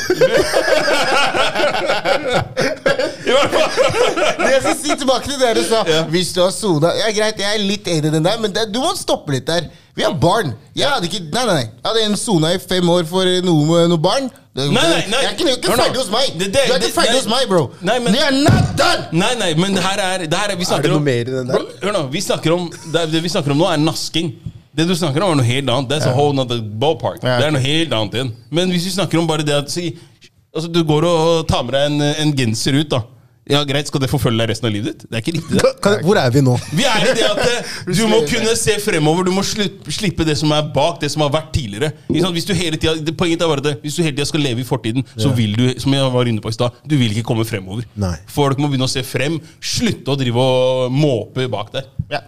I hvert fall. Det jeg skal si tilbake til det du sa. Hvis du har sona Ja, greit, jeg er litt enig i den der, men det, du må stoppe litt der. Vi har barn. Jeg hadde ikke Nei, nei, nei. Jeg hadde en sona i fem år for noe med noe barn. Nei, nei, nei. Jeg er ikke, er ferdig hos meg. Det- Du er ikke ferdig hos meg, bro. Nei, men- We are not done! Nei, nei, men det her er, det her er Vi snakker det noe om mer i den der? Hør nå, vi snakker om det, er- det vi snakker om nå, er nasking. Det du snakker om, er noe helt annet. That's a whole nother ballpark. Ja, Det er noe helt annet igjen. Men hvis vi snakker om bare det at si, altså, Du går og tar med deg en, en genser ut, da. Ja, Greit, skal det forfølge deg resten av livet ditt? Det er ikke riktig, det. Kan, hvor er vi nå? Vi er i det at eh, du må kunne se fremover. Du må slippe det som er bak, det som har vært tidligere. Hvis du hele tida, poenget er bare det Hvis du hele tida skal leve i fortiden, så vil du som jeg var inne på i sted, du vil ikke komme fremover. Nei. Folk må begynne å se frem. Slutte å drive og måpe bak der. Ja.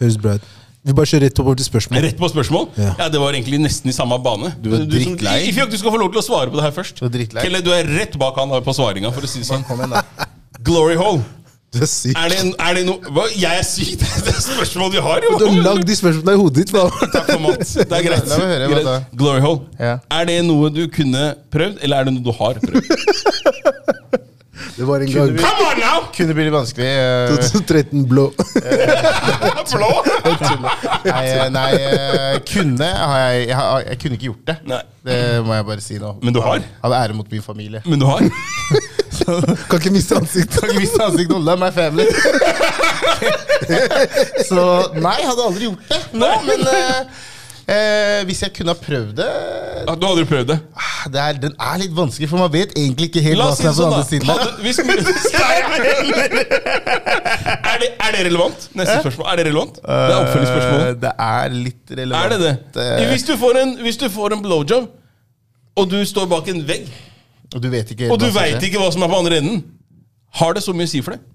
Høres bra ut. Vi bare kjører rett over til spørsmål. Rett på spørsmål? Ja. Ja, Det var egentlig nesten i samme bane. Du var som- drittlei. Ifjok, du skal få lov til å svare på det her først. Du er drittlei. Kelle, du er rett bak han på svaringa, for å si det sånn. Kom igjen, da. Glory hole. Du er syk. Er det, en- er det noe hva? Jeg er syk! Det er et spørsmål du har, jo! Du har lagd de spørsmålene i hodet ditt. hva? Takk for mat. Det er greit. La meg høre, hva Greit. da? Glory hole. Ja. Er det noe du kunne prøvd, eller er det noe du har prøvd? Det var en gang. Come on now! Kunne bli litt vanskelig. eh, 2013 blå. Blå! Nei, eh, nei eh, kunne har jeg, jeg, har, jeg kunne ikke gjort det. Nei. Det må jeg bare si nå. Men du har? Hadde ære mot min familie. Men du har? Kan ikke miste ansiktet. Kan ikke miste ansiktet Olle er my family. Så nei, hadde aldri gjort det. Nå, men uh, eh, hvis jeg kunne ha prøvd det ja, Du hadde prøvd det? ah, det er, Den er litt vanskelig, for man vet egentlig ikke helt hva som er på sånn, den andre siden. Hadde, hvis, er, det, er det relevant? Neste spørsmål. Er det relevant? Det er oppfølgingsspørsmål. Eh, Det er litt relevant. Er det det? Eh, Hvis du får en, hvis du får en blowjob, og du står bak en vegg, Og du vet ikke og du som ikke hva som er på andre enden, har det så mye å si for deg?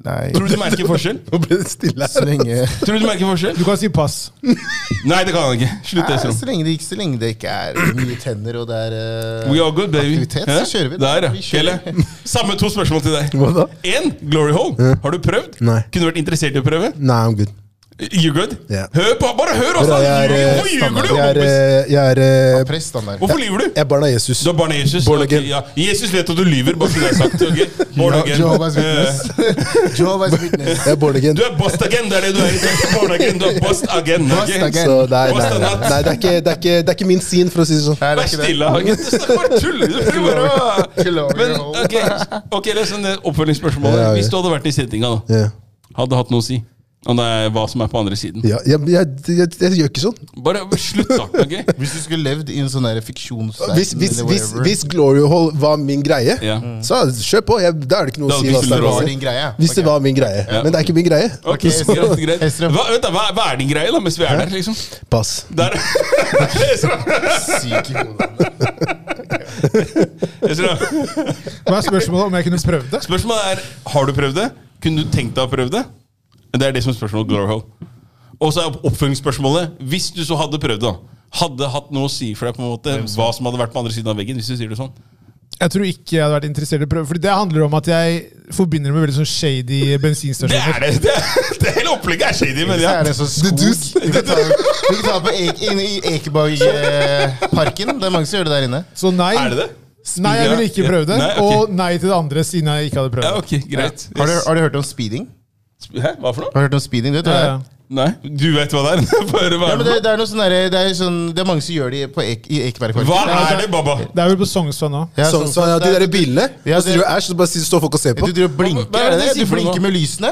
Nei, Tror du du merker forskjell? Nå ble det stille så her. lenge Tror du du merker forskjell? Du kan si pass. Nei, det kan han ikke. Slutt det, Nei, så, lenge det, ikke- så lenge det ikke er mye tenner og det er uh, We are good, baby. aktivitet, ja? så kjører vi. Der, ja. Vi kjører. Samme to spørsmål til deg. Hva da? Én, Glory Hole. Har du prøvd? Nei. Kunne du vært interessert i å prøve? Nei, I'm good. You good? Ja. Hør på, bare hør! Altså, jeg er, Hvorfor eh, ljuger du? Jeg er, eh, jeg er, eh, han der. Hvorfor lyver du? jeg er barn av Jesus. Du er barn av Jesus? Born Ok, again. ja. Jesus vet at du lyver, bare så det er sagt. Okay? Born again. Jehovah's Eh, Witness. Jehovah's Witness. Jeg er born again. Du er bust again, det er det du er. Du er born again, du er bust again. ok? Bust again. Så nei, nei, nei, nei det, er ikke, det, er ikke, det er ikke min sin, for å si det sånn. Vær stille, Hagen. Du snakker bare tull. Du prøver å Men ok, ok, det er sånn eh, oppfølgingsspørsmål. Ja, ja. Hvis du hadde vært i settinga, da, Ja. hadde hatt noe å si om det er hva som er på andre siden. Ja, jeg, jeg, jeg, jeg gjør ikke sånn. Bare slutt, da. ok? Hvis du skulle levd i en sånn fiksjonsverden Hvis, hvis, hvis, hvis Glory Hall var min greie, Ja. så kjør på. Jeg, da er det ikke noe Da å si. hvis hva det var din greie. Hvis det var min greie. Ja. Men det er ikke min greie. Ok, så- greit, greit. Hva, vent da, hva, hva er din greie, da, mens vi er der? liksom? Pass. Der. Syk i hodet. Hva er spørsmålet om jeg kunne prøvd det? Spørsmålet er har du prøvd det. Kunne du tenkt deg å prøve det? Det er det som er spørsmålet. Glory Og så er oppfølgingsspørsmålet Hvis du så hadde prøvd da hadde hatt noe å si for deg på en måte hva som hadde vært på andre siden av veggen? hvis du sier det sånn Jeg tror ikke jeg hadde vært interessert i å prøve. Fordi det handler om at jeg forbinder det med veldig sånn shady Det er det! Det, det hele opplegget er shady, men ja. Det er det sånn skog. Du kan ta, det på Ek, inne i Ekeborgparken. Det er mange som gjør det der inne. Så nei. Er det det? Nei, jeg ville ikke prøvd det. Og nei til det andre siden jeg ikke hadde prøvd det. Ja, okay, ok, greit. Har du, har du hørt om speeding? Hæ, hva for noe? Har du hørt om speeding? Du vet Ja, ja. Nei, du vet hva det er? Høre hva Ja, men det det, er noe sånn der, det, er sånn, det er mange som gjør det på Ek, i Ekebergparken. Hva er det, Baba? Det er vel på Sognsvann òg. Ja, ja, de der bilene. Ja, så du æsj, så bare står folk og ser på. Du driver og blinker, er er det det? Du blinker med lysene.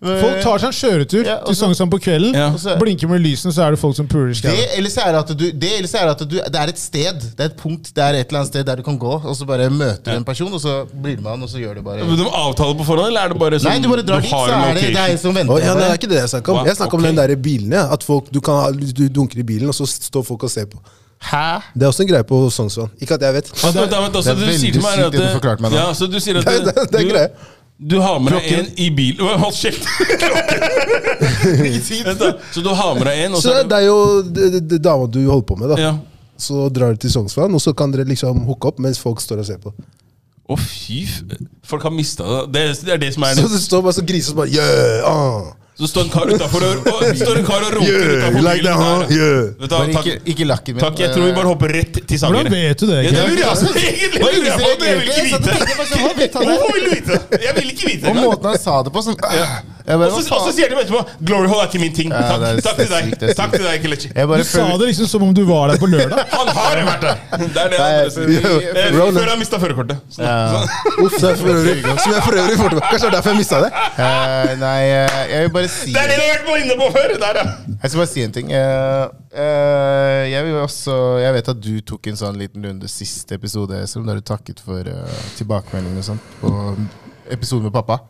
Folk tar seg en kjøretur Ja, til Sognsvann på kvelden, Ja. Så- blinker med lysene, så er det folk som puler i Det, eller så er det at du, det, eller så er at du Det er et sted. Det er et punkt. Det er et eller annet sted der du kan gå, og så bare møter du en person, og så blir du med han, og så gjør du bare Men De avtaler på forhånd, eller er det bare sånn Nei, du bare drar dit, så er det, det location? en som venter Oh, ja, nei, det er ikke det jeg snakker om. Jeg snakker om den der bilene. ja. At folk, du, kan, du dunker i bilen, og så står folk og ser på. Hæ? Det er også en greie på Sognsvann. Ikke at jeg vet. Ja, det, det, altså, Det er veldig sykt det du forklarte meg nå. Ja, så du sier at Det det er- det er du, greie. Du har med deg en i bil Hold kjeft! Så du har med deg en, Så det er jo dama du holder på med, da. Ja. Så drar du til Sognsvann, og så kan dere liksom hooke opp mens folk står og ser på. Å, fy. Folk har mista det. det. Er det som er det. Så det står bare så griser og bare yeah, ah, Så står en kar utafor og, og, står en kar og runker yeah, utafor like that, huh? Yeah. Vet du Bare takk, ikke, ikke lakken min. takk, jeg tror vi bare hopper rett til Hvordan vet du det? Ja, det lurer jeg altså, egentlig lurer jeg på, men jeg vil ikke vite. du vite? Jeg vil ikke vite Og måten han sa det på sånn Og så, sier de etterpå Glory Hall er ikke min ting. Ja, Takk, er- takk til deg. Takk til deg, Kelechi. Du sa det liksom som om du var der på lørdag. Han har vært der! Det er det han Eh. Før han mista førerkortet. Er som jeg for øvrig får tilbake. Kanskje det er derfor jeg mista det? Uh, Nei, uh, jeg vil bare si Det er det du har vært på inne på før! Der, ja. Jeg skal bare si en ting. Uh, eh, jeg, vil også, jeg vet at du tok en sånn liten runde siste episode, Esrom, der du takket for uh, tilbakemeldingene og sånt på episoden med pappa.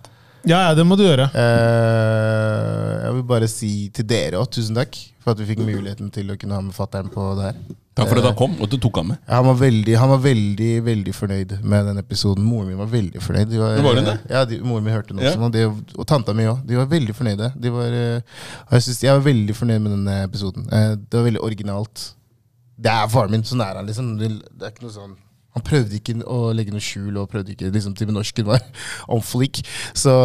Ja, ja, det må du gjøre. Eh, jeg vil bare si til dere òg tusen takk for at vi fikk muligheten til å kunne ha med fatter'n på det her. Takk for at han kom, og at du tok han med. Han var veldig, han var veldig veldig fornøyd med den episoden. Moren min var veldig fornøyd. De var, Var hun det? Ja, de, Moren min hørte noe Ja. og, de, og tanta mi òg. De var veldig fornøyde. De var, eh, og jeg, synes, jeg var veldig fornøyd med den episoden. Eh, Det var veldig originalt. Det er faren min, sånn er han. liksom. Det det er ikke noe sånn han prøvde ikke å legge noe skjul og prøvde ikke liksom, til norsken var on fleek. Så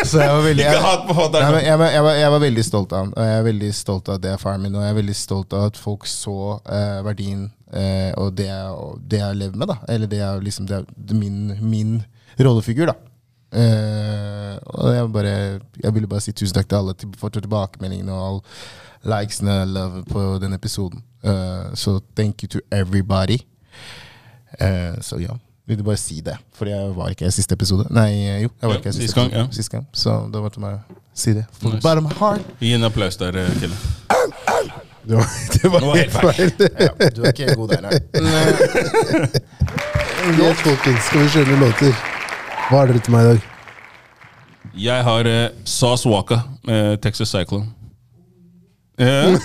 Så jeg var veldig jeg, jeg, jeg, var, jeg var veldig stolt av han. Og jeg er veldig stolt av at det er faren min. Og jeg er veldig stolt av at folk så eh, verdien eh, og det og det jeg levd med. da Eller det er liksom det det min, min rollefigur. da Eh, Og jeg, bare, jeg ville bare si tusen takk til alle til, for tilbakemeldingene og all likesene og love på den episoden. Uh, Så thank you to everybody. Uh, Så ja. Ville bare si det, for jeg var ikke i siste episode. Nei, jo, jeg var Ja, ikke i sist siste gang, episode. ja. Sist gang. Så da måtte jeg si det. For Nice. the bottom heart. Gi en applaus der, eh, Kille. Det var, det var helt feil. Ja, du er ikke god der, nei. Yes, folkens, skal vi kjøre noen låter? Hva har dere til meg i dag? Jeg har uh, Sauce Waka med Texas Cyclone. Ja.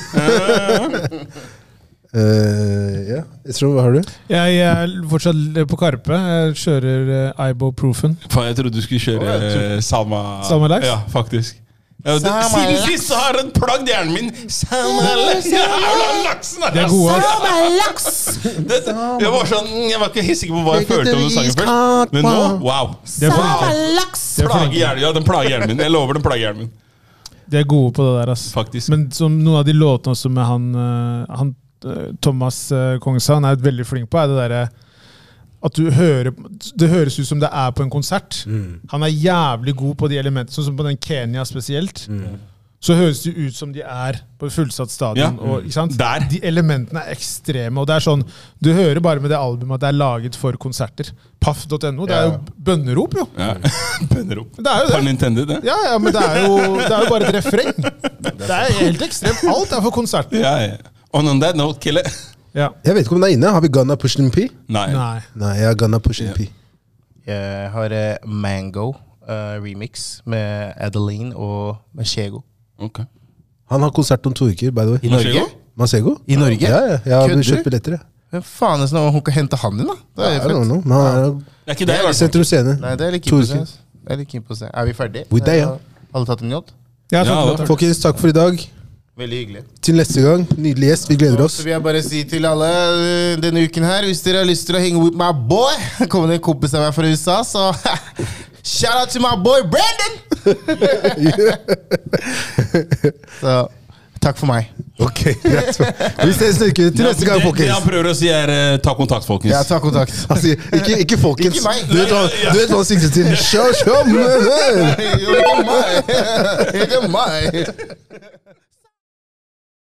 Eh, ja, Estrom, hva har du? Jeg er fortsatt på Karpe. Jeg kjører uh, Ibuprofen. Faen, jeg trodde du skulle kjøre eh, samme Samme Laks? Ja, faktisk. Ja, det, siden sist så har den plagd hjernen min. Samalaks! Laksen! Er gode, ass. Jeg var sånn Jeg var ikke helt sikker på hva jeg følte om den sangen først. Men nå, wow! Samalaks! er er Plager hjernen, ja, den plager hjernen min. Jeg lover den plager hjernen min. De er gode på det der, ass. Faktisk. Men som noen av de låtene også med han, eh, han eh, Thomas uh, Kongshavn er veldig flink på, er det derre at du hører Det høres ut som det er på en konsert. Han er jævlig god på de elementene, sånn som på den Kenya spesielt. Så høres det ut som de er på fullsatt stadion. Ja. Og, ikke sant? Der. De elementene er ekstreme. og det er sånn, Du hører bare med det albumet at det er laget for konserter. Paff.no. Det er jo bønnerop, jo! Ja. Bønnerop. Det er jo det. Ja, ja, men det er jo, det er jo bare et refreng. Det er helt ekstremt. Alt er for konserter. Ja, ja. And on that note, kill it. Ja. Jeg vet ikke om den er inne. Har vi Gunna Pushin P? Nei. Nei. Nei, jeg har Gunna Pushin yeah. P. Jeg har uh, Mango uh, remix med Adeline og Machego. Ok. Han har konsert om to uker, by the way. I Norge? Masego? I Norge? Ja, ja. Jeg har kjøpt billetter, jeg. Hvem faen er det som hun kan hente han inn, da? Det er I don't fett. know. Men er Det er ikke det, i hvert fall. Nei, det er litt keen på å se. uker. ass. Det er litt keen på å se. Er vi ferdige? We there, ja. Alle tatt en jod? Ja, takk. Folkens, takk for i dag. Veldig hyggelig. Til neste gang. Nydelig gjest. Vi gleder oss. Så vil jeg bare si til alle eh, denne uken her, hvis dere har lyst til å henge with my boy Kommer det en kompis av meg fra USA, så shout out to my boy Brandon! så takk for meg. Ok, greit. Vi ses neste uke. Til neste gang, folkens. det han prøver å si, er eh, ta kontakt, folkens. Ja, ta kontakt. Han sier ikke, ikke folkens. Ikke meg. Du vet hva du vet hva han sikter til? Show, show, man. Ikke meg! Ikke meg!